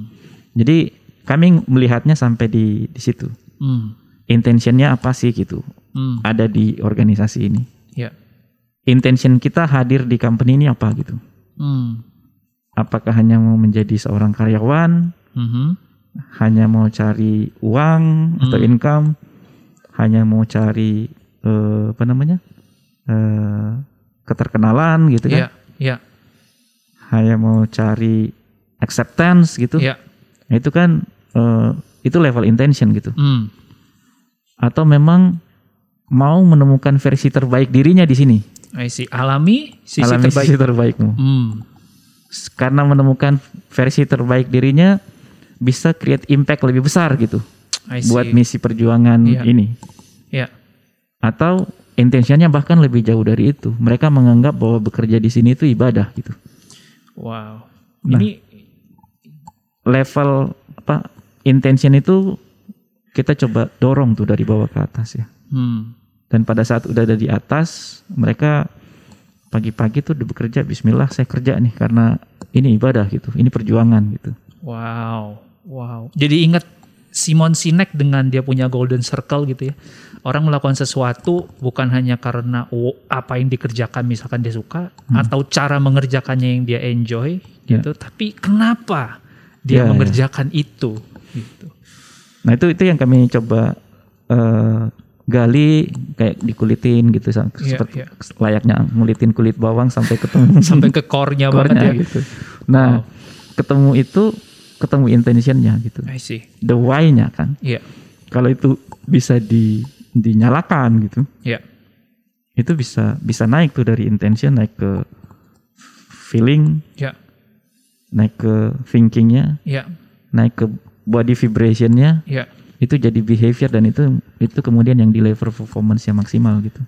Jadi kami melihatnya sampai di di situ. hmm, Intentionnya apa sih gitu? hmm, Ada di organisasi ini. ya Intention kita hadir di company ini apa gitu? Hmm, Apakah hanya mau menjadi seorang karyawan, mhm, hanya mau cari uang atau Hmm. income, hanya mau cari eh, apa namanya? eh, keterkenalan gitu kan? ya ya hanya mau cari acceptance gitu, ya Nah, itu kan eh, itu level intention gitu. hmm, Atau memang mau menemukan versi terbaik dirinya di sini, I see. alami sisi alami terbaik sisi terbaikmu. hmm, Karena menemukan versi terbaik dirinya bisa create impact lebih besar gitu I see. buat misi perjuangan Iya. ini. ya Atau intentionnya bahkan lebih jauh dari itu. Mereka menganggap bahwa bekerja di sini itu ibadah gitu. wow Nah. ini Level apa intention itu kita coba dorong tuh dari bawah ke atas ya. hmm, Dan pada saat udah ada di atas, mereka pagi-pagi tuh udah bekerja, Bismillah saya kerja nih karena ini ibadah gitu, ini perjuangan gitu. Wow, wow. Jadi ingat Simon Sinek dengan dia punya golden circle gitu ya. Orang melakukan sesuatu bukan hanya karena oh, apa yang dikerjakan misalkan dia suka atau cara mengerjakannya yang dia enjoy Ya. gitu, tapi kenapa dia Ya, ya. mengerjakan itu gitu. Nah itu itu yang kami coba eh, gali kayak dikulitin gitu Iya, seperti iya. layaknya ngulitin kulit bawang sampai ketemu Sampai ke core-nya banget ya. gitu. Nah ketemu itu ketemu intentionnya gitu, I see. the why-nya kan. Iya, Kalau itu bisa di dinyalakan gitu, iya. itu bisa bisa naik tuh dari intention naik ke feeling Ya, naik ke thinkingnya, ya, naik ke body vibrationnya, ya. Itu jadi behavior dan itu itu kemudian yang di level performance yang maksimal gitu.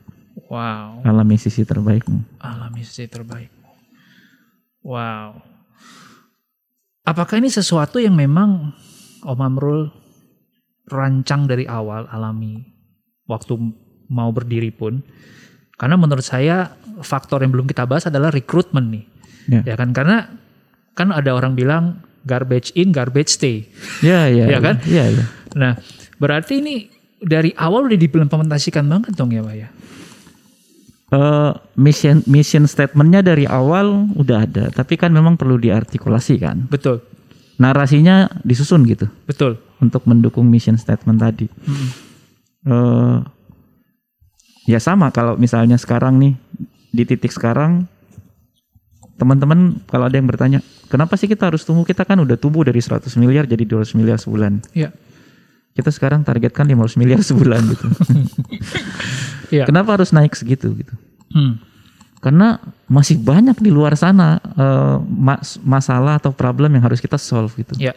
Wow. Alami sisi terbaikmu. alami sisi terbaik. Wow. Apakah ini sesuatu yang memang Om Amrul rancang dari awal alami waktu mau berdiri pun? Karena menurut saya faktor yang belum kita bahas adalah rekrutmen nih. Ya. Ya kan karena kan ada orang bilang garbage in, garbage stay. Ya, ya. Iya kan? Iya, iya. Nah, berarti ini dari awal udah diimplementasikan banget dong ya, Pak ya? Eh, mission mission statementnya dari awal udah ada, tapi kan memang perlu diartikulasi kan. Betul. Narasinya disusun gitu Betul. untuk mendukung mission statement tadi. Eh, ya sama kalau misalnya sekarang nih di titik sekarang teman-teman kalau ada yang bertanya kenapa sih kita harus tumbuh kita kan udah tumbuh dari 100 miliar jadi 200 miliar sebulan Iya. kita sekarang targetkan 500 miliar sebulan gitu Iya. kenapa harus naik segitu gitu Hmm. karena masih banyak di luar sana eh, mas- masalah atau problem yang harus kita solve gitu Iya.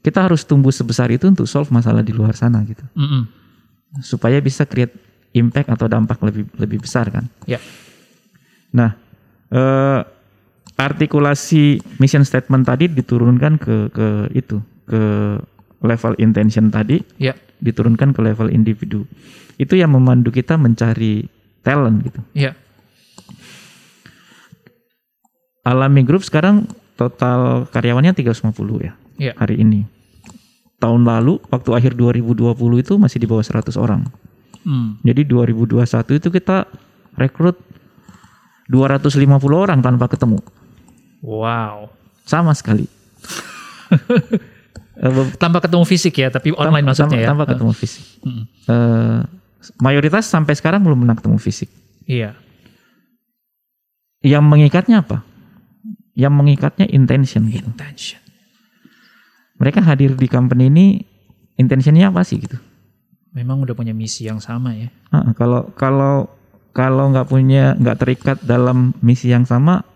kita harus tumbuh sebesar itu untuk solve masalah di luar sana gitu Mm-mm. supaya bisa create impact atau dampak lebih lebih besar kan Iya. Nah, eh, artikulasi mission statement tadi diturunkan ke ke itu ke level intention tadi, Iya. diturunkan ke level individu. Itu yang memandu kita mencari talent gitu. Iya. Alami Group sekarang total karyawannya 350 ya Iya. hari ini. Tahun lalu waktu akhir 2020 itu masih di bawah 100 orang. Hmm. Jadi 2021 itu kita rekrut 250 orang tanpa ketemu. Wow. Sama sekali. Eh, Tanpa ketemu fisik ya, tapi online tanpa, maksudnya ya. tanpa ketemu fisik. Mm-mm. Eh, mayoritas sampai sekarang belum pernah ketemu fisik. Iya. Yang mengikatnya apa? Yang mengikatnya intention gitu. Intention. Mereka hadir di company ini intentionnya apa sih gitu? Memang udah punya misi yang sama ya. Ah, kalau kalau kalau nggak punya nggak terikat dalam misi yang sama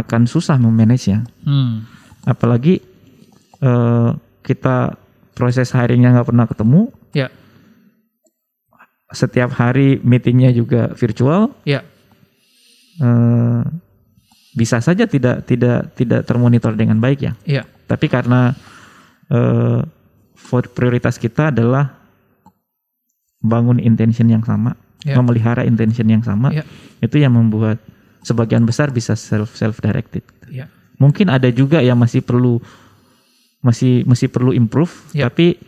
akan susah memanage ya. Hmm. Apalagi eh, kita proses hiringnya nggak pernah ketemu, Ya. setiap hari meetingnya juga virtual, Ya. eh, bisa saja tidak tidak tidak termonitor dengan baik ya. Ya. Tapi karena for- prioritas kita adalah bangun intention yang sama, Ya. memelihara intention yang sama, Ya. itu yang membuat sebagian besar bisa self self directed. Ya. Mungkin ada juga yang masih perlu masih masih perlu improve, Ya. tapi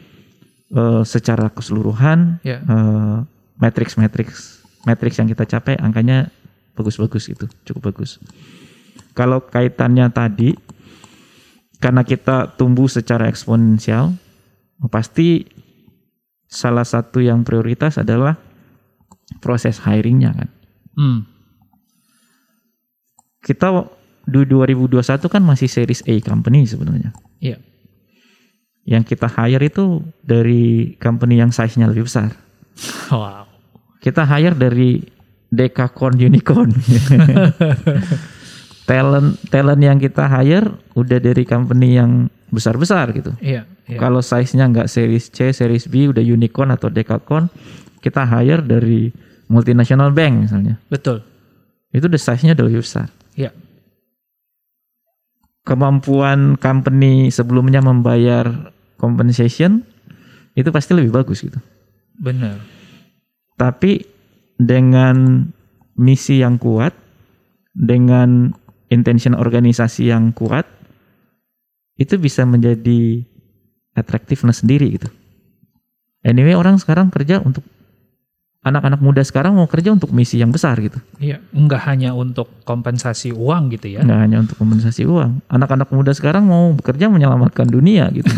eh, secara keseluruhan Ya. eh, matrix matrix matrix yang kita capai angkanya bagus-bagus gitu, cukup bagus. Kalau kaitannya tadi karena kita tumbuh secara eksponensial, pasti salah satu yang prioritas adalah proses hiringnya kan. Hmm. Kita di 2021 kan masih series A company sebenarnya. Iya. Yang kita hire itu dari company yang size-nya lebih besar. Wow. Kita hire dari Decacorn Unicorn. talent talent yang kita hire udah dari company yang besar-besar gitu. Iya. Iya. Kalau size-nya nggak series C, series B udah unicorn atau decacorn, kita hire dari multinational bank misalnya. Betul. Itu udah size-nya udah lebih besar. Iya. Kemampuan company sebelumnya membayar compensation itu pasti lebih bagus gitu. Benar. Tapi dengan misi yang kuat, dengan intention organisasi yang kuat, itu bisa menjadi attractiveness sendiri gitu. Anyway orang sekarang kerja untuk anak-anak muda sekarang mau kerja untuk misi yang besar gitu. Iya. Enggak hanya untuk kompensasi uang gitu ya. Nggak hanya untuk kompensasi uang. Anak-anak muda sekarang mau bekerja menyelamatkan dunia gitu.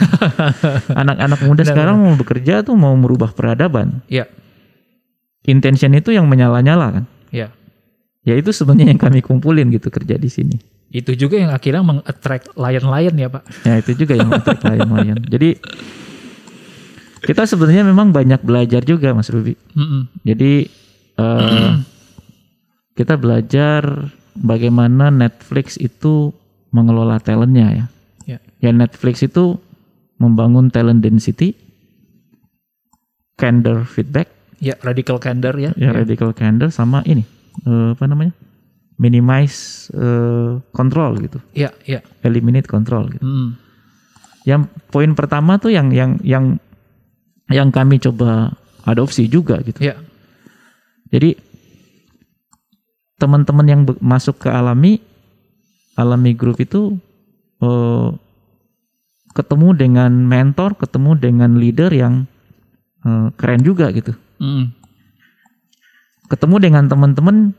Anak-anak muda Benar, sekarang mau bekerja tuh mau merubah peradaban. Iya. Intention itu yang menyala-nyala kan. Iya. Ya itu sebenarnya yang kami kumpulin gitu kerja di sini. Itu juga yang akhirnya meng-attract lion-lion ya, Pak. Ya itu juga yang attack layan-layan. Jadi kita sebenarnya memang banyak belajar juga Mas Ruby. Mm-mm. Jadi eh, kita belajar bagaimana Netflix itu mengelola talentnya ya. Ya. Ya Netflix itu membangun talent density, candor feedback, Ya, radical candor ya. ya radical candor sama ini eh, apa namanya minimize eh, control gitu, Iya, iya. eliminate control gitu. Hmm. Yang poin pertama tuh yang yang yang yang kami coba adopsi juga gitu. Iya. Jadi teman-teman yang masuk ke alami alami group itu eh, ketemu dengan mentor, ketemu dengan leader yang eh, keren juga gitu. Hmm. Ketemu dengan teman-teman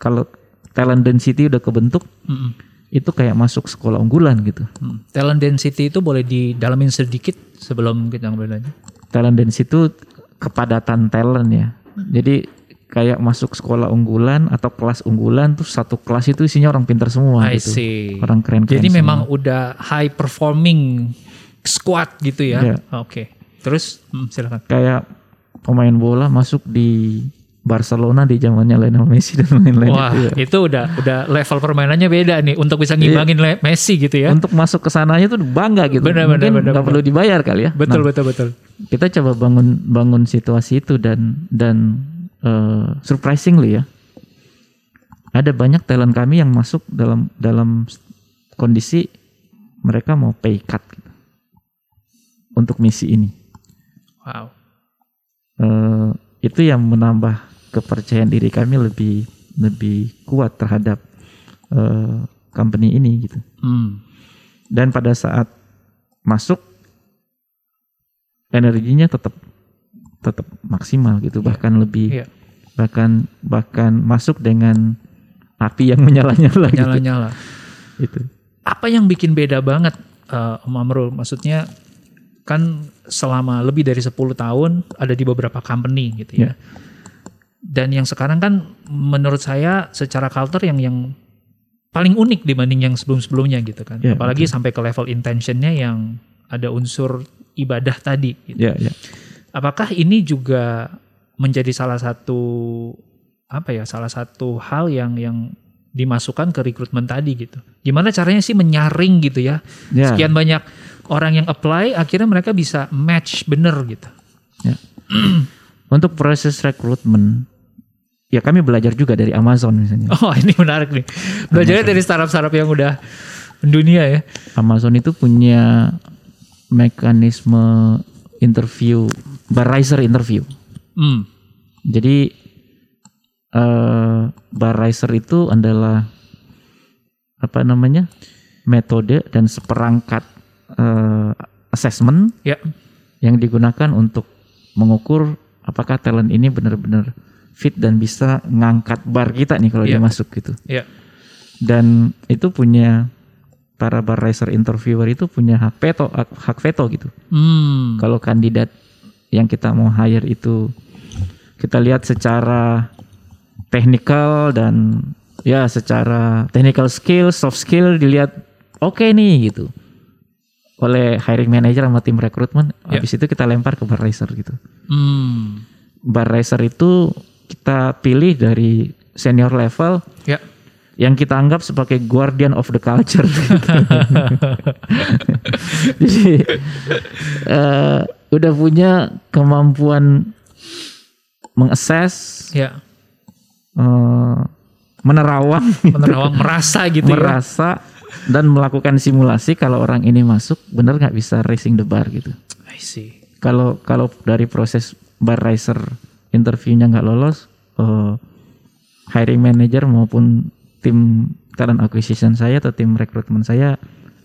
kalau talent density udah kebentuk Hmm. Itu kayak masuk sekolah unggulan gitu. Hmm. Talent density itu boleh didalamin sedikit sebelum kita ngobrol. Talent density itu kepadatan talent ya. Jadi kayak masuk sekolah unggulan atau kelas unggulan tuh satu kelas itu isinya orang pintar semua I gitu. see. Orang keren-keren. Jadi semua. memang udah high performing squad gitu ya. Iya. Oke. Terus hmm, silakan. kayak pemain bola masuk di Barcelona di zamannya Lionel Messi dan lain-lain Wah, itu ya. itu udah udah level permainannya beda nih untuk bisa ngimbangin Le- Messi gitu ya. Untuk masuk ke sananya tuh bangga gitu. Benar, Mungkin benar, nggak perlu dibayar kali ya. Betul, Nah, betul, betul. kita coba bangun bangun situasi itu dan dan eh, surprisingly ya ada banyak talent kami yang masuk dalam dalam kondisi mereka mau pay cut gitu, untuk misi ini Wow. Eh, itu yang menambah kepercayaan diri kami lebih lebih kuat terhadap eh, company ini gitu Hmm. dan pada saat masuk energinya tetap tetap maksimal gitu bahkan lebih Iya. bahkan bahkan masuk dengan api yang menyala-nyala gitu. Nyala-nyala. Itu. Apa yang bikin beda banget eh, Om Amrul? Maksudnya kan selama lebih dari 10 tahun ada di beberapa company gitu ya. Ya. Dan yang sekarang kan menurut saya secara culture yang yang paling unik dibanding yang sebelum-sebelumnya gitu kan. Ya, Apalagi sampai ke level intentionnya yang ada unsur ibadah tadi gitu. Ya, ya. Apakah ini juga menjadi salah satu apa ya salah satu hal yang yang dimasukkan ke rekrutmen tadi gitu. Gimana caranya sih menyaring gitu ya? Ya. Sekian banyak orang yang apply akhirnya mereka bisa match bener gitu. Untuk proses rekrutmen ya kami belajar juga dari Amazon misalnya. Oh, ini menarik nih. Belajarnya dari startup-startup yang udah mendunia ya. Amazon itu punya mekanisme interview, bar riser interview. Hmm. Jadi eh bar riser itu adalah apa namanya metode dan seperangkat eh, assessment Ya. yang digunakan untuk mengukur apakah talent ini benar-benar fit dan bisa ngangkat bar kita nih kalau dia Iya. masuk gitu. Ya. Dan itu punya para bar riser interviewer itu punya hak veto hak, hak veto gitu. Hmm. Kalau kandidat yang kita mau hire itu kita lihat secara technical dan ya secara technical skill, soft skill dilihat oke nih gitu. Oleh hiring manager sama tim rekrutmen, Ya. habis itu kita lempar ke bar riser gitu. Hmm. Bar riser itu kita pilih dari senior level Ya. yang kita anggap sebagai guardian of the culture. Jadi eh, udah punya kemampuan mengakses, Ya. eh, menerawang, Menerawang merasa gitu ya. merasa dan melakukan simulasi kalau orang ini masuk bener nggak bisa racing the bar gitu. I see. Kalau kalau dari proses bar riser interviewnya nggak lolos, eh, hiring manager maupun tim talent acquisition saya atau tim rekrutmen saya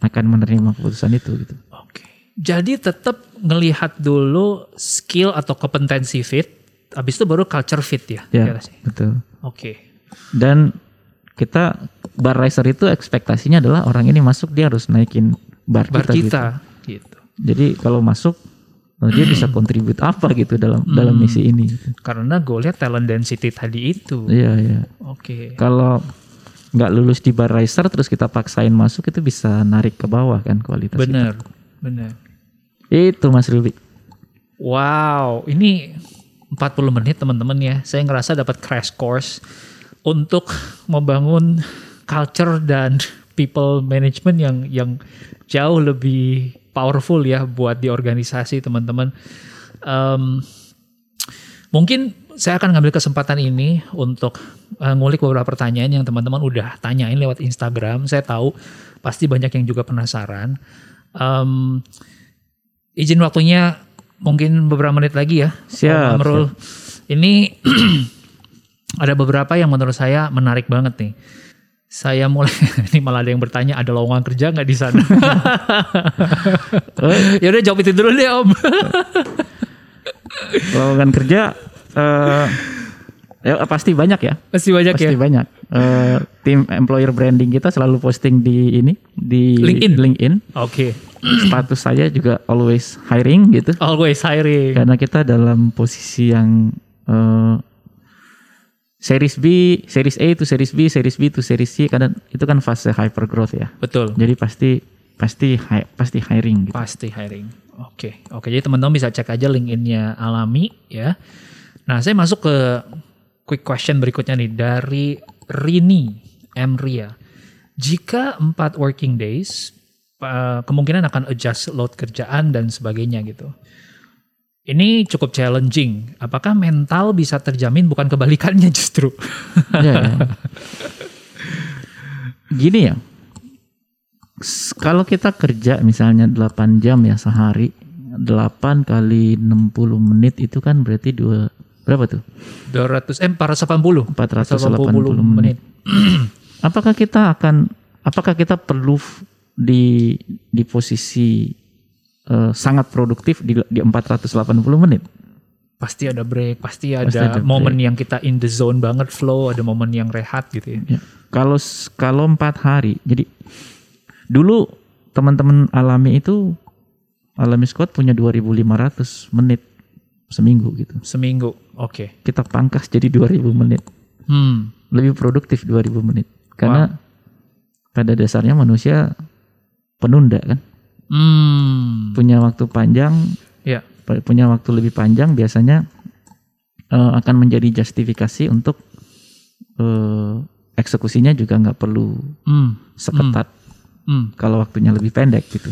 akan menerima keputusan itu gitu. Oke. Jadi tetap ngelihat dulu skill atau kompetensi fit, habis itu baru culture fit ya. Ya, betul. Oke. Dan kita bar riser itu ekspektasinya adalah orang ini masuk dia harus naikin bar, Bar kita. gitu. kita gitu. Jadi kalau masuk dia bisa kontribut apa gitu dalam dalam misi ini. gitu. Karena goalnya talent density tadi itu. Iya iya. Oke. Kalau nggak lulus di bar riser terus kita paksain masuk itu bisa narik ke bawah kan kualitas. kita. Bener. Bener. Itu Mas Ruby. Wow, ini 40 menit teman-teman ya. Saya ngerasa dapat crash course untuk membangun culture dan people management yang yang jauh lebih powerful ya buat di organisasi teman-teman. Em, Mungkin saya akan ngambil kesempatan ini untuk eh, ngulik beberapa pertanyaan yang teman-teman udah tanyain lewat Instagram. Saya tahu pasti banyak yang juga penasaran. Em, izin waktunya mungkin beberapa menit lagi ya. Siap, Amrul. Ini ada beberapa yang menurut saya menarik banget nih. Saya mulai ini malah ada yang bertanya ada lowongan kerja nggak di sana? ya udah jawab itu dulu deh Om. lowongan kerja eh ya pasti banyak ya Pasti banyak pasti ya. banyak Eh, tim employer branding kita selalu posting di ini di LinkedIn. LinkedIn. Oke. status saya juga always hiring gitu Always hiring. karena kita dalam posisi yang eh, series B, series A itu series B, series B itu series C karena itu kan fase hyper growth ya. Betul. Jadi pasti pasti hi- pasti hiring gitu. Pasti hiring. Oke. Oke, jadi teman-teman bisa cek aja LinkedIn-nya Alami ya. Nah, saya masuk ke quick question berikutnya nih dari Rini M. Ria. Jika empat working days, kemungkinan akan adjust load kerjaan dan sebagainya gitu. Ini cukup challenging. Apakah mental bisa terjamin bukan kebalikannya justru? Ya, ya. Gini ya. Kalau kita kerja misalnya 8 jam ya sehari, 8 kali 60 menit itu kan berarti dua berapa tuh? 200 eh 480. 480 menit. Apakah kita akan apakah kita perlu di di posisi eh, sangat produktif di, di 480 menit? Pasti ada break, pasti ada, Pasti ada momen yang kita in the zone banget flow, ada momen yang rehat gitu ya. Ya. Kalau kalau empat hari, jadi dulu teman-teman alami itu alami squad punya 2.500 menit seminggu gitu. Seminggu. Oke. Kita pangkas jadi 2.000 menit, Hmm. lebih produktif 2.000 menit. Karena pada dasarnya manusia penunda kan, Hmm. punya waktu panjang, Ya. pu- punya waktu lebih panjang biasanya eh, akan menjadi justifikasi untuk eh, eksekusinya juga nggak perlu Hmm. seketat. Hmm. kalau waktunya lebih pendek gitu.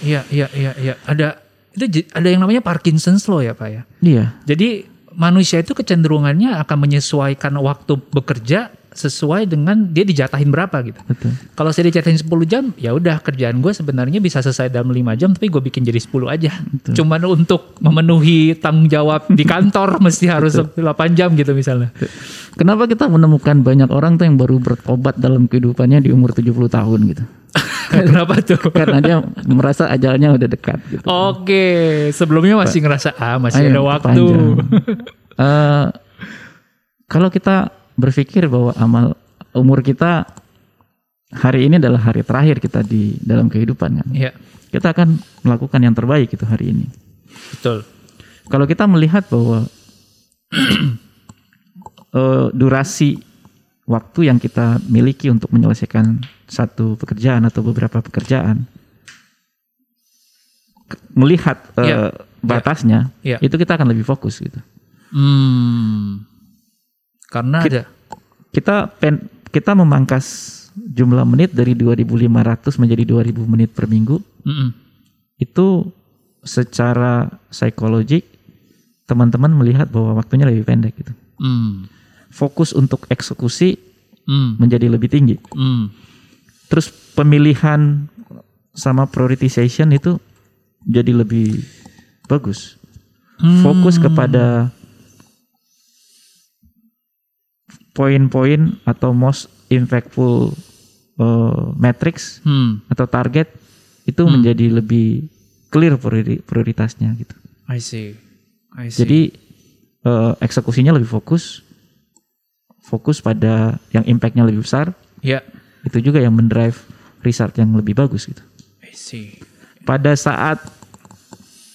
Iya, iya, iya, iya. Ada itu ada yang namanya Parkinson's law ya, Pak ya. Iya, Jadi manusia itu kecenderungannya akan menyesuaikan waktu bekerja sesuai dengan dia dijatahin berapa gitu. betul. Kalau saya dijatahin 10 jam, ya udah kerjaan gue sebenarnya bisa selesai dalam 5 jam, tapi gue bikin jadi 10 aja. Cuman untuk memenuhi tanggung jawab di kantor mesti harus 8 jam gitu misalnya. Kenapa kita menemukan banyak orang tuh yang baru bertobat dalam kehidupannya di umur 70 tahun gitu? Kenapa tuh? Karena dia merasa ajalnya udah dekat gitu. Oke, sebelumnya masih ngerasa ah masih Ayo, ada waktu. Eh, kalau kita berpikir bahwa amal umur kita hari ini adalah hari terakhir kita di dalam kehidupan kan. Iya, Kita akan melakukan yang terbaik itu hari ini. betul. Kalau kita melihat bahwa eh, durasi waktu yang kita miliki untuk menyelesaikan satu pekerjaan atau beberapa pekerjaan, ke- melihat eh, Ya. batasnya, Ya. itu kita akan lebih fokus gitu. Hmm. Karena ada Kita pen, kita memangkas jumlah menit dari 2.500 menjadi 2.000 menit per minggu, Mm-mm. itu secara psikologik teman-teman melihat bahwa waktunya lebih pendek gitu. Hmm. Fokus untuk eksekusi Hmm. menjadi lebih tinggi. Hmm. Terus pemilihan sama prioritization itu jadi lebih bagus. Fokus kepada poin-poin atau most impactful uh, metrics Hmm. atau target itu menjadi lebih clear priori- prioritasnya gitu. I see. I see. Jadi uh, eksekusinya lebih fokus, fokus pada yang impactnya lebih besar. ya, Itu juga yang mendrive result yang lebih bagus gitu. I see. pada saat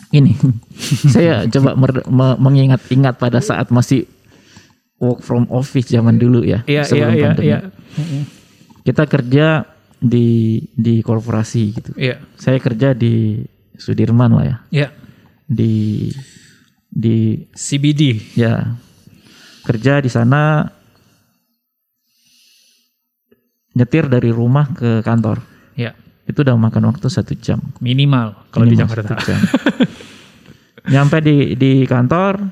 ini saya coba me- mengingat-ingat pada saat masih work from office zaman dulu ya Iya, iya, sebelum iya, pandemi. iya. Kita kerja di di korporasi gitu. Iya. Saya kerja di Sudirman lah ya. Ya. Di di CBD. ya kerja di sana nyetir dari rumah ke kantor. Ya. Itu udah makan waktu satu jam. Minimal kalau di Minimal Jakarta. satu jam. Nyampe di di kantor,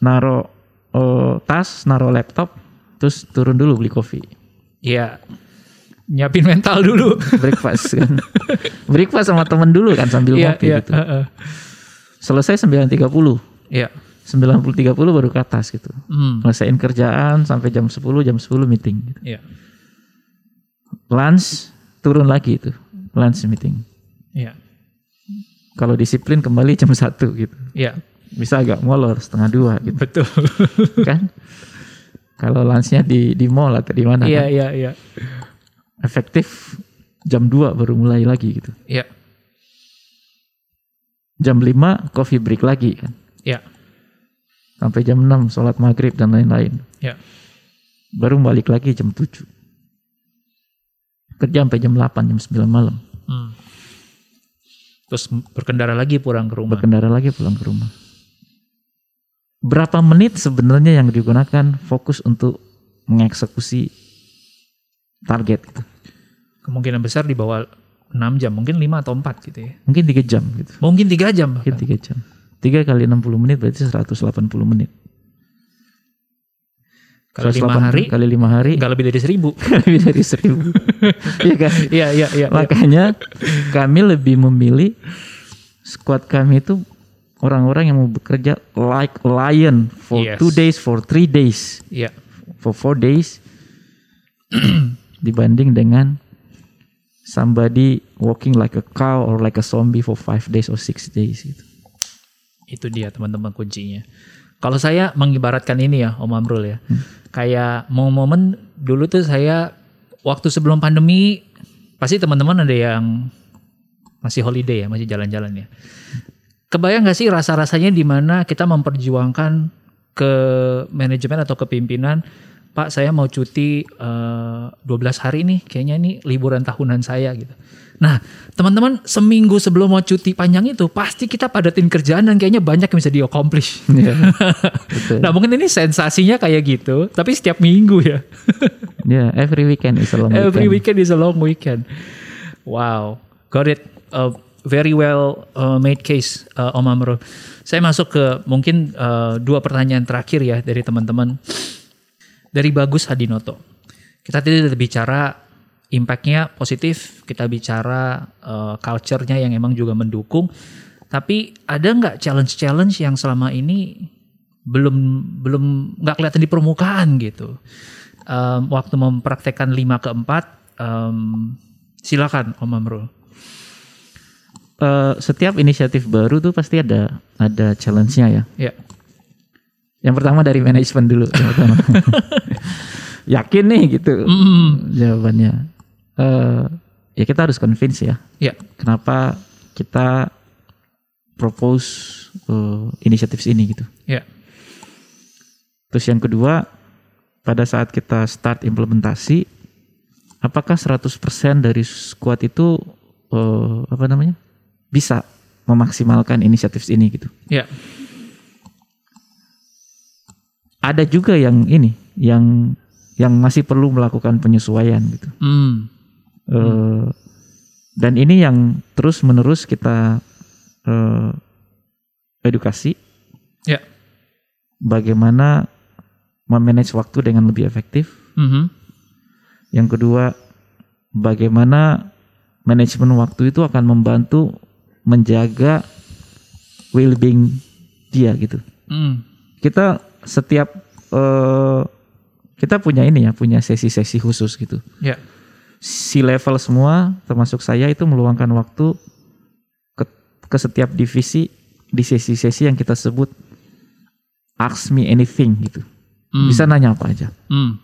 naro eh, tas, naruh laptop, terus turun dulu beli kopi. Iya. Nyiapin mental dulu. Breakfast kan. Breakfast sama temen dulu kan sambil Iya, ngopi iya. gitu. heeh. Selesai 9.30. Iya. 90.30 baru ke atas gitu. Hmm. Selesaiin kerjaan sampai jam 10, jam 10 meeting gitu. Iya. Lunch turun lagi itu. Lunch meeting. Iya. Kalau disiplin kembali jam 1 gitu. Iya. Bisa agak molor setengah dua gitu Betul. kan. Kalau lunchnya di di mall atau di mana Iya, kan. iya, iya. Efektif jam 2 baru mulai lagi gitu. Iya. Jam 5 coffee break lagi kan. Iya. Sampai jam 6 sholat maghrib dan lain-lain. Iya. Baru balik lagi jam 7. Kerja sampai jam 8, jam 9 malam. Hmm. Terus berkendara lagi pulang ke rumah. Berkendara lagi pulang ke rumah. Berapa menit sebenarnya yang digunakan fokus untuk mengeksekusi target gitu. Kemungkinan besar di bawah 6 jam, mungkin 5 atau 4 gitu ya. Mungkin 3 jam gitu. Mungkin 3 jam. Mungkin bahkan. 3 jam. 3 kali 60 menit berarti 180 menit. Kalau 5 180 hari kali 5 hari nggak lebih dari 1000. lebih dari 1000. Iya kan? Iya, iya, iya. Makanya kami lebih memilih squad kami itu orang-orang yang mau bekerja like lion for Yes. two days, for three days, Iya. for four days dibanding dengan somebody walking like a cow or like a zombie for five days or six days gitu. Itu dia teman-teman kuncinya. Kalau saya mengibaratkan ini ya Om Amrul ya. Kayak momen dulu tuh saya waktu sebelum pandemi pasti teman-teman ada yang masih holiday ya, masih jalan-jalan ya. Kebayang gak sih rasa-rasanya di mana kita memperjuangkan ke manajemen atau ke pimpinan, Pak saya mau cuti eh, 12 hari nih, kayaknya ini liburan tahunan saya gitu. Nah teman-teman seminggu sebelum mau cuti panjang itu pasti kita padatin kerjaan dan kayaknya banyak yang bisa di-accomplish. Iya, betul. Nah mungkin ini sensasinya kayak gitu, tapi setiap minggu ya. Yeah, every weekend is a long Every weekend. weekend is a long weekend. Wow, got it. Uh, very well uh, made case, uh, Om Amrul. Saya masuk ke mungkin uh, dua pertanyaan terakhir ya dari teman-teman. Dari Bagus Hadinoto. Kita tadi udah bicara impact-nya positif, kita bicara uh, culture-nya yang emang juga mendukung. Tapi ada nggak challenge-challenge yang selama ini belum belum nggak kelihatan di permukaan gitu? Um, waktu mempraktekkan 5 ke 4, um, silakan Om Amrul. Eh, setiap inisiatif baru tuh pasti ada ada challenge-nya ya. Ya, Yang pertama dari manajemen dulu. yang pertama. Yakin nih gitu jawabannya. Eh, ya kita harus convince ya. ya, Kenapa kita propose eh, inisiatif ini gitu. ya, Terus yang kedua, pada saat kita start implementasi, apakah 100% dari squad itu eh, apa namanya? Bisa memaksimalkan inisiatif ini gitu. ya, Ada juga yang ini, yang yang masih perlu melakukan penyesuaian gitu. hmm, Eh, dan ini yang terus menerus kita eh, edukasi ya, bagaimana memanage waktu dengan lebih efektif. mhm, Yang kedua, bagaimana manajemen waktu itu akan membantu menjaga well-being dia gitu. hmm, Kita setiap eh, kita punya ini ya, punya sesi-sesi khusus gitu. ya, Si level semua, termasuk saya itu meluangkan waktu ke, ke setiap divisi di sesi-sesi yang kita sebut ask me anything gitu. Hmm. Bisa nanya apa aja hmm,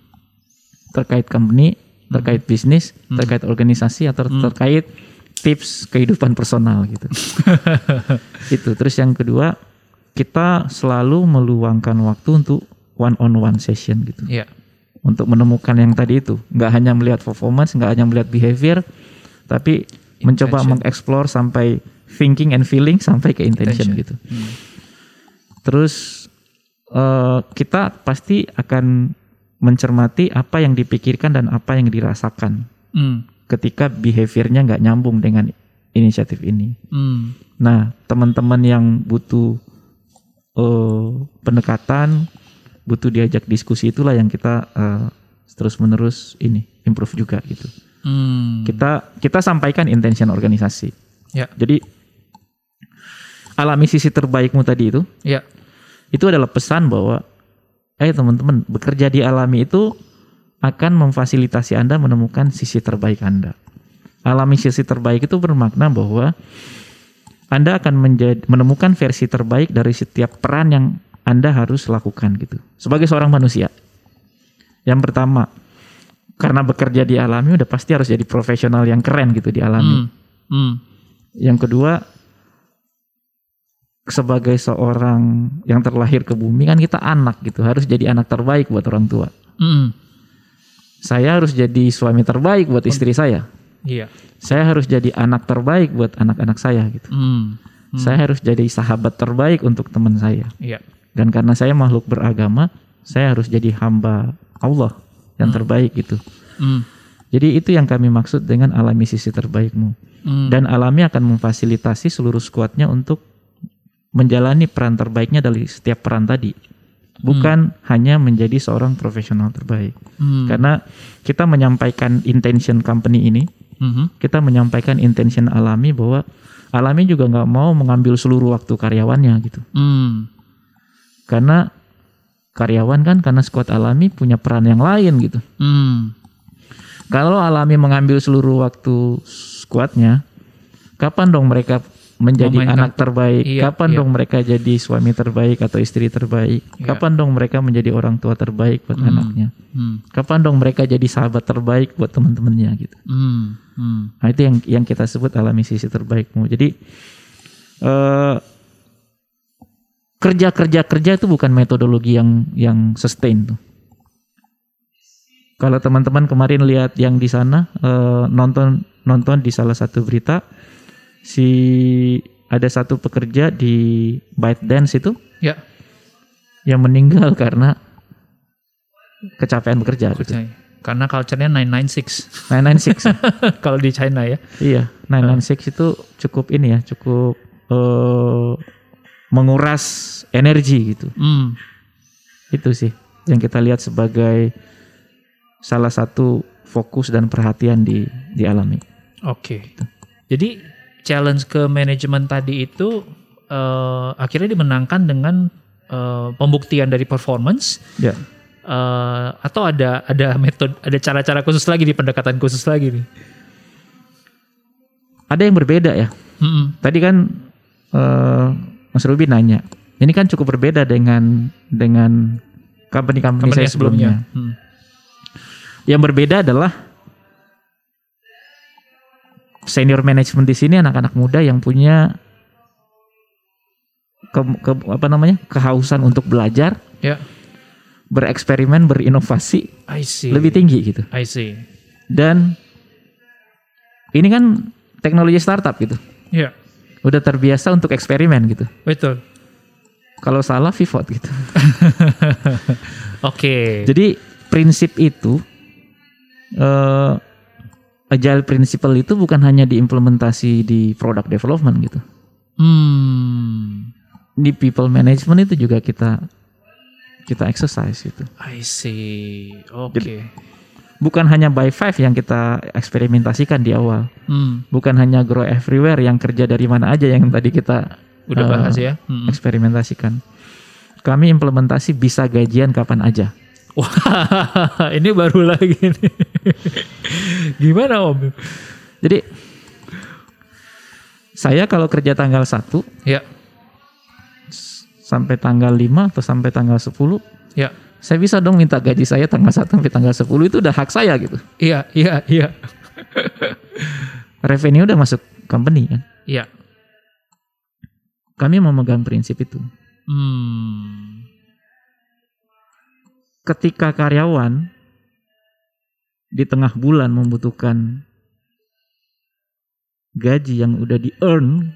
terkait company, terkait bisnis, terkait organisasi atau terkait tips kehidupan personal gitu. itu. Terus yang kedua, kita selalu meluangkan waktu untuk one on one session gitu. ya, Untuk menemukan yang tadi itu, nggak hanya melihat performance, nggak hanya melihat behavior, tapi mencoba Intention. mengeksplor sampai thinking and feeling sampai ke intention, Intention. gitu. Terus eh, kita pasti akan mencermati apa yang dipikirkan dan apa yang dirasakan hmm, ketika behaviornya nggak nyambung dengan inisiatif ini. hmm, Nah, teman-teman yang butuh eh, pendekatan, butuh diajak diskusi itulah yang kita eh, terus menerus ini improve juga gitu. Hmm. Kita kita sampaikan intention organisasi. Ya, Jadi alami sisi terbaikmu tadi itu ya. itu adalah pesan bahwa eh teman-teman bekerja di alami itu akan memfasilitasi Anda menemukan sisi terbaik Anda. Alami sisi terbaik itu bermakna bahwa Anda akan menjadi, menemukan versi terbaik dari setiap peran yang Anda harus lakukan gitu. Sebagai seorang manusia. Yang pertama, karena bekerja di alami udah pasti harus jadi profesional yang keren gitu di alami. Hmm. Hmm. Yang kedua, sebagai seorang yang terlahir ke bumi kan kita anak gitu, harus jadi anak terbaik buat orang tua. Hmm. Saya harus jadi suami terbaik buat istri saya. Iya. Saya harus jadi anak terbaik buat anak-anak saya gitu. Hmm. Saya harus jadi sahabat terbaik untuk teman saya. Iya. Dan karena saya makhluk beragama, saya harus jadi hamba Allah yang terbaik gitu. Hmm. Jadi itu yang kami maksud dengan alami sisi terbaikmu. Hmm. Dan alami akan memfasilitasi seluruh skuadnya untuk menjalani peran terbaiknya dari setiap peran tadi. Bukan hanya menjadi seorang profesional terbaik. Hmm. Karena kita menyampaikan intention company ini, Mhm. kita menyampaikan intention alami bahwa alami juga nggak mau mengambil seluruh waktu karyawannya gitu. Hmm. Karena karyawan kan karena squad alami punya peran yang lain gitu. Hmm. Kalau alami mengambil seluruh waktu skuadnya, kapan dong mereka menjadi Memainkan- anak terbaik? Iya, kapan iya. dong mereka jadi suami terbaik atau istri terbaik? Iya. Kapan dong mereka menjadi orang tua terbaik buat anaknya? Hmm. Kapan dong mereka jadi sahabat terbaik buat teman-temannya gitu? Hmm. Hmm. Nah, itu yang yang kita sebut alami sisi terbaikmu. Jadi eh, kerja kerja kerja itu bukan metodologi yang yang sustain tuh. Kalau teman-teman kemarin lihat yang di sana eh, nonton nonton di salah satu berita si ada satu pekerja di ByteDance itu Ya. yang meninggal karena kecapean bekerja gitu. Karena culture-nya 996 996 kalau di China ya. Iya, 996 itu cukup ini ya, cukup eh, menguras energi gitu. Hmm. Itu sih yang kita lihat sebagai salah satu fokus dan perhatian di dialami. Oke. Jadi challenge ke manajemen tadi itu eh, akhirnya dimenangkan dengan eh, pembuktian dari performance Ya. eh, atau ada ada metode ada cara-cara khusus lagi di pendekatan khusus lagi nih. Ada yang berbeda ya. Mm-mm. Tadi kan eh, Mas Ruby nanya, ini kan cukup berbeda dengan dengan company-company Company saya sebelumnya. sebelumnya. Hmm. Yang berbeda adalah senior management di sini anak-anak muda yang punya ke, ke- apa namanya kehausan untuk belajar, Ya, bereksperimen, berinovasi I see. lebih tinggi gitu. I see. Dan ini kan teknologi startup gitu, Ya, udah terbiasa untuk eksperimen gitu. betul. Kalau salah pivot gitu. Oke. Jadi prinsip itu eh agile principle itu bukan hanya diimplementasi di product development gitu. Hmm. Di people management itu juga kita kita exercise itu. I see. Oke. Bukan hanya by five yang kita eksperimentasikan di awal. Hmm. Bukan hanya grow everywhere yang kerja dari mana aja yang tadi kita Udah eh, bahas ya. Hmm. eksperimentasikan. Kami implementasi bisa gajian kapan aja. Wah, ini baru lagi nih. Gimana Om? Jadi saya kalau kerja tanggal 1 Ya, sampai tanggal 5 atau sampai tanggal 10 ya. saya bisa dong minta gaji saya tanggal 1 sampai tanggal 10 itu udah hak saya gitu. Iya, iya, iya. Revenue udah masuk company kan. Iya. Kami memegang prinsip itu. Hmm. Ketika karyawan di tengah bulan membutuhkan gaji yang udah di earn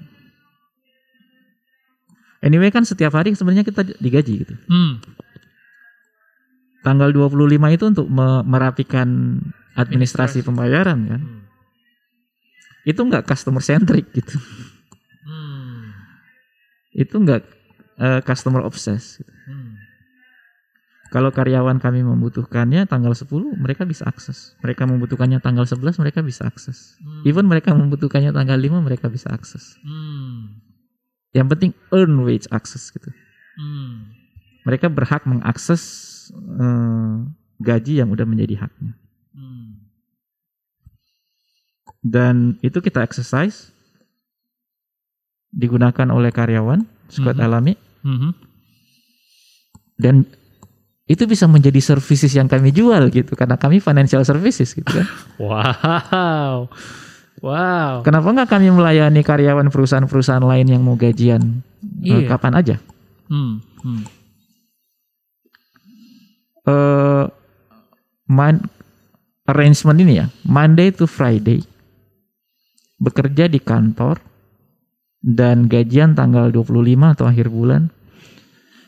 Anyway kan setiap hari sebenarnya kita digaji gitu. Hmm. Tanggal 25 itu untuk me- merapikan administrasi pembayaran kan. Hmm. Itu nggak customer centric gitu. Hmm. Itu nggak eh, customer obsessed. gitu. Hmm. Kalau karyawan kami membutuhkannya tanggal 10 mereka bisa akses. Mereka membutuhkannya tanggal 11 mereka bisa akses. Even mereka membutuhkannya tanggal 5 mereka bisa akses. Hmm. Yang penting earn wage access gitu. Hmm. Mereka berhak mengakses eh, gaji yang udah menjadi haknya. Hmm. Dan itu kita exercise digunakan oleh karyawan squad Mhm. alami Mhm. dan itu bisa menjadi services yang kami jual gitu karena kami financial services gitu kan. Wow. Wow. Kenapa nggak kami melayani karyawan perusahaan-perusahaan lain yang mau gajian eh, Iya. kapan aja? Hmm. Hmm. Eh man- arrangement ini ya, Monday to Friday bekerja di kantor dan gajian tanggal 25 atau akhir bulan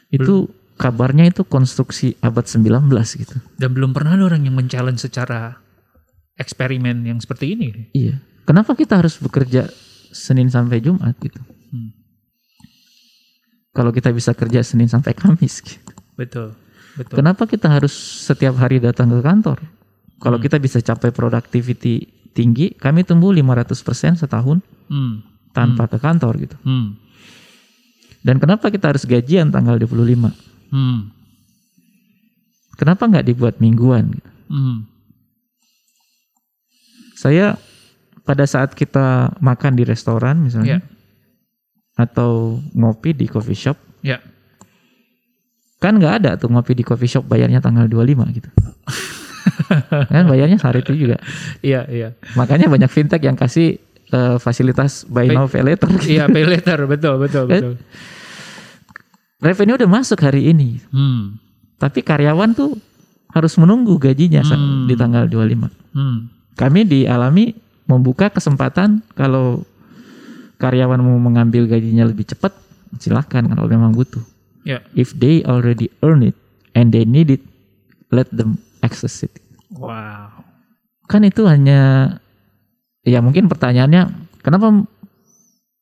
itu kabarnya itu konstruksi abad 19 gitu. Dan belum pernah ada orang yang men-challenge secara eksperimen yang seperti ini. Iya. Kenapa kita harus bekerja Senin sampai Jumat gitu? Hmm. Kalau kita bisa kerja Senin sampai Kamis gitu. Betul. Betul. Kenapa kita harus setiap hari datang ke kantor? Kalau kita bisa capai productivity tinggi, kami tumbuh 500% setahun Hmm. tanpa ke kantor gitu. Hmm. Dan kenapa kita harus gajian tanggal 25? Hmm. Kenapa nggak dibuat mingguan? Hmm. Saya pada saat kita makan di restoran misalnya Ya. atau ngopi di coffee shop, Ya. kan nggak ada tuh ngopi di coffee shop bayarnya tanggal 25 gitu. kan bayarnya sehari itu juga. Iya, iya. Makanya banyak fintech yang kasih eh, fasilitas buy Pay- now pay later. Iya, pay later, betul, betul, Eh, betul. Revenue udah masuk hari ini, Hmm. tapi karyawan tuh harus menunggu gajinya Hmm. di tanggal 25. Hmm. Kami dialami membuka kesempatan kalau karyawan mau mengambil gajinya lebih cepat, silahkan kalau memang butuh. Ya. If they already earn it and they need it, let them access it. Wow. Kan itu hanya ya mungkin pertanyaannya kenapa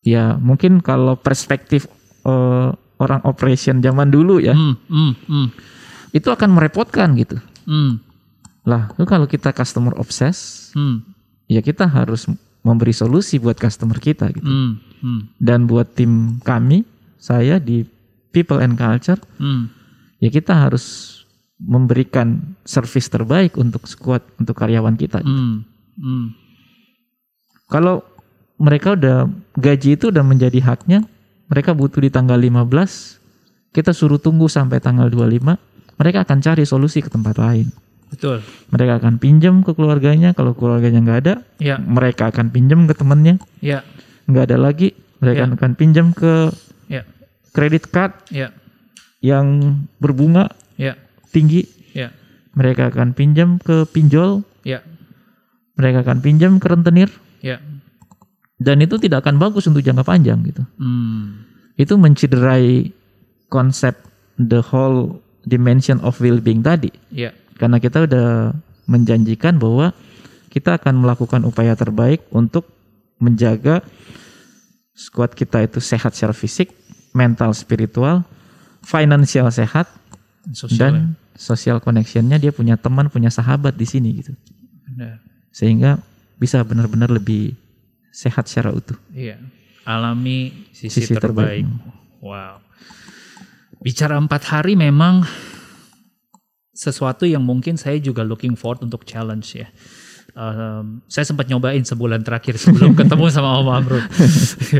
ya mungkin kalau perspektif eh, orang operation zaman dulu ya Hmm. Hmm. Hmm. itu akan merepotkan gitu. Hmm. Lah, kalau kita customer obsess, Hmm. ya kita harus memberi solusi buat customer kita gitu. Hmm. Hmm. Dan buat tim kami, saya di People and Culture, Hmm. ya kita harus memberikan service terbaik untuk squad untuk karyawan kita. gitu. Hmm. Hmm. Kalau mereka udah gaji itu udah menjadi haknya, mereka butuh di tanggal 15, kita suruh tunggu sampai tanggal 25, mereka akan cari solusi ke tempat lain. Betul. Mereka akan pinjam ke keluarganya, kalau keluarganya nggak ada, Ya. mereka akan pinjam ke temannya, Ya. nggak ada lagi, mereka Ya. akan pinjam ke Ya. kredit card Ya. yang berbunga Ya. tinggi, Ya. mereka akan pinjam ke pinjol, Ya. mereka akan pinjam ke rentenir, Ya. dan itu tidak akan bagus untuk jangka panjang gitu. Hmm. Itu mencederai konsep the whole dimension of well-being tadi, Ya. karena kita udah menjanjikan bahwa kita akan melakukan upaya terbaik untuk menjaga squad kita itu sehat secara fisik, mental, spiritual, financial sehat, Sosial. dan social connectionnya dia punya teman, punya sahabat di sini gitu, Benar. sehingga bisa benar-benar lebih sehat secara utuh. Iya. Alami sisi, Sisi terbaik. terbaik. Wow. Bicara empat hari memang sesuatu yang mungkin saya juga looking forward untuk challenge ya. Um, saya sempat nyobain sebulan terakhir sebelum ketemu sama Om Amrud.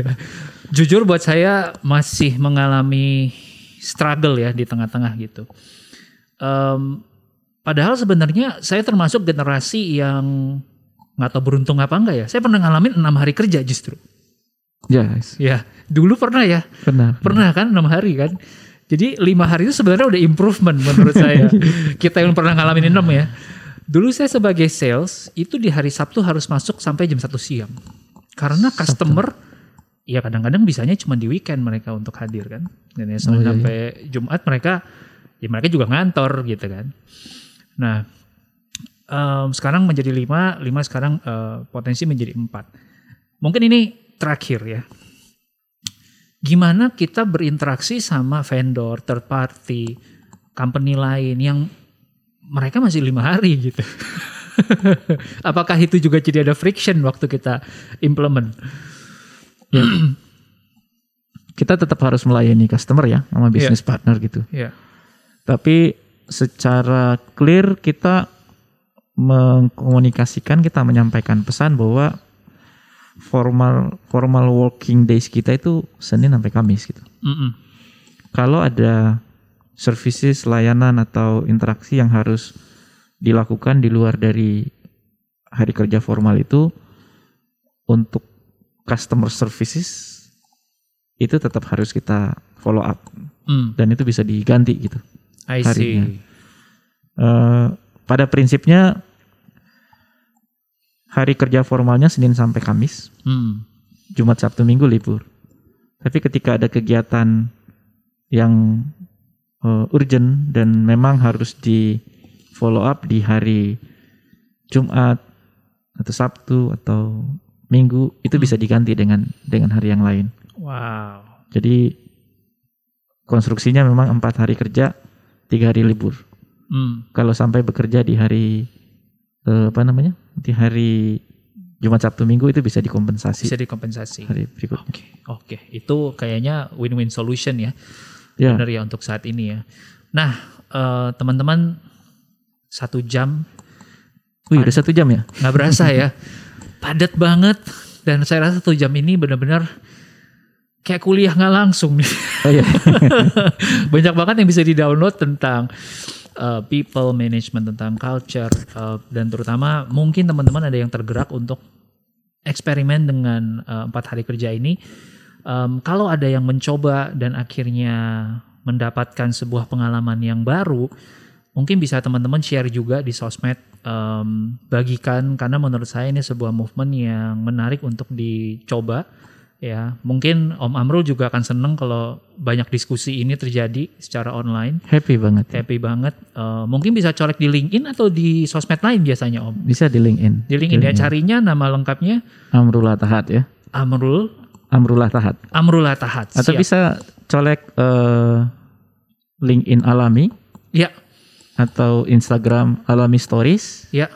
Jujur buat saya masih mengalami struggle ya di tengah-tengah gitu. Um, padahal sebenarnya saya termasuk generasi yang nggak tahu beruntung apa enggak ya. Saya pernah ngalamin enam hari kerja justru. Yes, Ya, dulu pernah ya. benar. Pernah kan enam hari kan. Jadi lima hari itu sebenarnya udah improvement menurut saya. Kita yang pernah ngalamin enam ya. Dulu saya sebagai sales itu di hari Sabtu harus masuk sampai jam 1 siang. Karena customer ya kadang-kadang bisanya cuma di weekend mereka untuk hadir kan. Dan ya Oh, iya, sampai Jumat mereka ya mereka juga ngantor gitu kan. Nah, em, sekarang menjadi lima, lima sekarang eh, potensi menjadi empat. Mungkin ini terakhir ya gimana kita berinteraksi sama vendor, third party, company lain yang mereka masih lima hari gitu. Apakah itu juga jadi ada friction waktu kita implement? Kita tetap harus melayani customer ya sama business partner gitu. Ya, Tapi secara clear kita mengkomunikasikan, kita menyampaikan pesan bahwa formal formal working days kita itu Senin sampai Kamis gitu. Mm-mm. Kalau ada services, layanan atau interaksi yang harus dilakukan di luar dari hari kerja formal itu untuk customer services itu tetap harus kita follow up Mm, dan itu bisa diganti gitu. I Harinya. see. Eh, pada prinsipnya hari kerja formalnya Senin sampai Kamis, Mm, Jumat Sabtu Minggu libur. Tapi ketika ada kegiatan yang eh, urgent dan memang harus di follow up di hari Jumat atau Sabtu atau Minggu itu bisa diganti dengan dengan hari yang lain. Wow. Jadi konstruksinya memang empat hari kerja, tiga hari libur. Mm, kalau sampai bekerja di hari eh, apa namanya di hari Jumat Sabtu Minggu itu bisa dikompensasi bisa dikompensasi. hari berikutnya. Oke, oke. Itu kayaknya win-win solution ya. Ya, Benar ya untuk saat ini ya. Nah, eh, teman-teman satu jam wih udah satu jam ya. nggak berasa ya, padat banget. Dan saya rasa satu jam ini benar-benar kayak kuliah nggak langsung. Oh iya. Banyak banget yang bisa di-download tentang uh, people management, tentang culture, uh, dan terutama mungkin teman-teman ada yang tergerak untuk eksperimen dengan uh, empat hari kerja ini. Um, kalau ada yang mencoba dan akhirnya mendapatkan sebuah pengalaman yang baru, mungkin bisa teman-teman share juga di sosmed, um, bagikan karena menurut saya ini sebuah movement yang menarik untuk dicoba ya mungkin Om Amrul juga akan seneng kalau banyak diskusi ini terjadi secara online Happy banget. happy banget Eh, mungkin bisa colek di LinkedIn atau di sosmed lain biasanya Om Bisa di LinkedIn. di LinkedIn ya carinya nama lengkapnya Amrullah Tahat ya. Amrul Amrullah Tahat. Amrullah Tahat Atau Siap. bisa colek eh, LinkedIn Alami ya atau Instagram Alami Stories. ya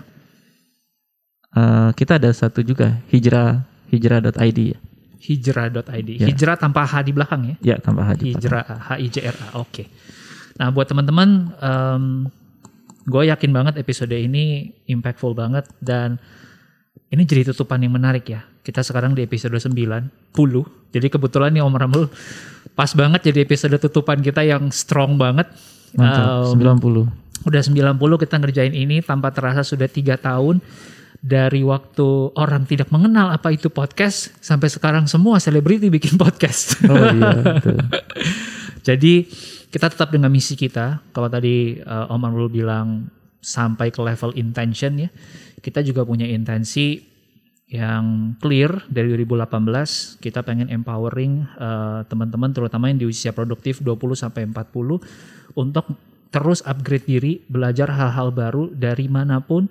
Eh, kita ada satu juga hijrah hijrah.id ya. hijrah.id Ya. hijrah tanpa H di belakang ya Ya tambah haji. Hijrah H I J R A. Oke. Nah, buat teman-teman gue yakin banget episode ini impactful banget dan ini jadi tutupan yang menarik ya. Kita sekarang di episode 90. Jadi kebetulan nih Om Ramul pas banget jadi episode tutupan kita yang strong banget. Mantap. Um, 90. udah 90 kita ngerjain ini tanpa terasa sudah tiga tahun dari waktu orang tidak mengenal apa itu podcast sampai sekarang semua selebriti bikin podcast. Oh iya betul. Jadi kita tetap dengan misi kita. Kalau tadi uh, Om Amrul bilang sampai ke level intention ya, kita juga punya intensi yang clear dari 2018 kita pengen empowering uh, teman-teman terutama yang di usia produktif 20 sampai 40 untuk terus upgrade diri, belajar hal-hal baru dari mana pun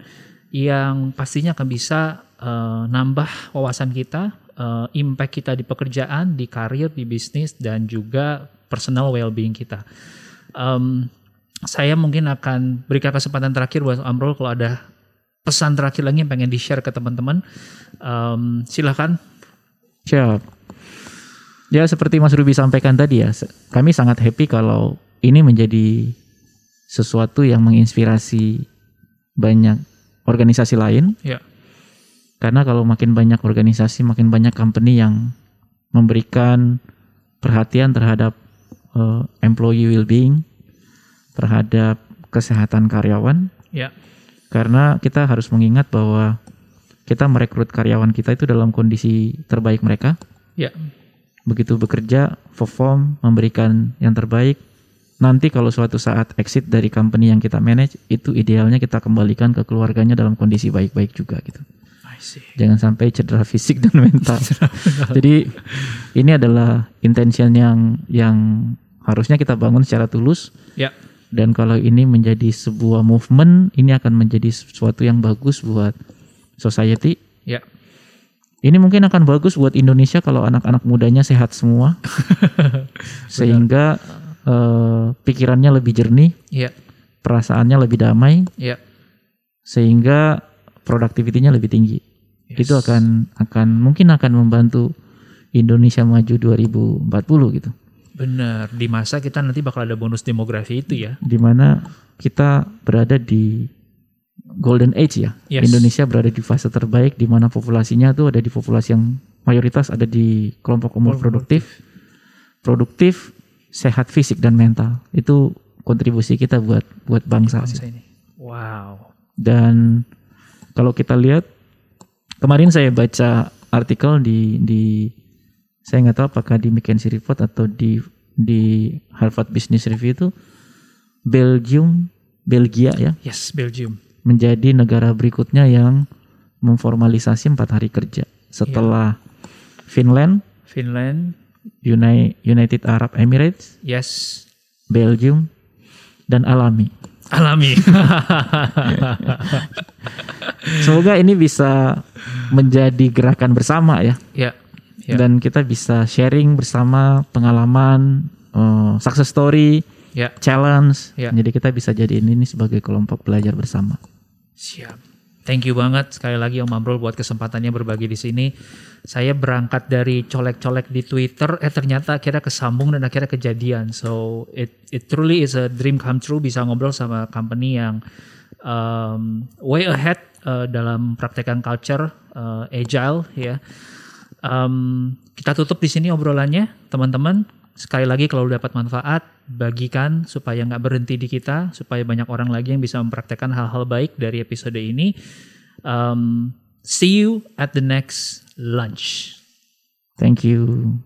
yang pastinya akan bisa uh, nambah wawasan kita, uh, impact kita di pekerjaan, di karir, di bisnis dan juga personal well-being kita. Um, saya mungkin akan berikan kesempatan terakhir buat Amrul kalau ada pesan terakhir lagi yang pengen di-share ke teman-teman. Um, silahkan. Siap. Ya seperti Mas Ruby sampaikan tadi ya, kami sangat happy kalau ini menjadi sesuatu yang menginspirasi banyak organisasi lain. Ya. Karena kalau makin banyak organisasi, makin banyak company yang memberikan perhatian terhadap eh, employee well-being, terhadap kesehatan karyawan. Ya. Karena kita harus mengingat bahwa kita merekrut karyawan kita itu dalam kondisi terbaik mereka. Ya. Begitu bekerja, perform, memberikan yang terbaik. Nanti kalau suatu saat exit dari company yang kita manage, itu idealnya kita kembalikan ke keluarganya dalam kondisi baik-baik juga gitu. Jangan sampai cedera fisik dan mental. Jadi ini adalah intention yang yang harusnya kita bangun secara tulus Ya. dan kalau ini menjadi sebuah movement, ini akan menjadi sesuatu yang bagus buat society. Ya. Ini mungkin akan bagus buat Indonesia kalau anak-anak mudanya sehat semua, sehingga eh, pikirannya lebih jernih, Iya, perasaannya lebih damai, iya. sehingga produktivitinya lebih tinggi. Yes. Itu akan akan mungkin akan membantu Indonesia maju 2040 gitu. Benar. Di masa kita nanti bakal ada bonus demografi itu ya. Di mana kita berada di golden age ya. Yes. Indonesia berada di fase terbaik di mana populasinya tuh ada di populasi yang mayoritas ada di kelompok umur produktif, produktif, sehat fisik dan mental. Itu kontribusi kita buat buat bangsa. Bangsa ini. Wow. Dan kalau kita lihat kemarin saya baca artikel di di saya nggak tahu apakah di McKinsey Report atau di di Harvard Business Review itu Belgium Belgia ya Yes, Belgium. menjadi negara berikutnya yang memformalisasi empat hari kerja setelah Finland, Finland. Uni- United Arab Emirates, Yes. Belgium, dan Alami. Alami. Semoga ini bisa menjadi gerakan bersama ya. ya. Ya. dan kita bisa sharing bersama pengalaman, eh, success story, Ya. challenge. Ya. Jadi kita bisa jadiin ini sebagai kelompok belajar bersama. Siap. Thank you banget sekali lagi Om Amrul buat kesempatannya berbagi di sini. Saya berangkat dari colek-colek di Twitter, eh ternyata akhirnya kesambung dan akhirnya kejadian. So it it truly is a dream come true bisa ngobrol sama company yang um, way ahead uh, dalam praktekan culture uh, agile ya. Um, kita tutup di sini obrolannya, teman-teman. Sekali lagi kalau dapat manfaat, bagikan supaya nggak berhenti di kita, supaya banyak orang lagi yang bisa mempraktekkan hal-hal baik dari episode ini. Um, see you at the next lunch. Thank you.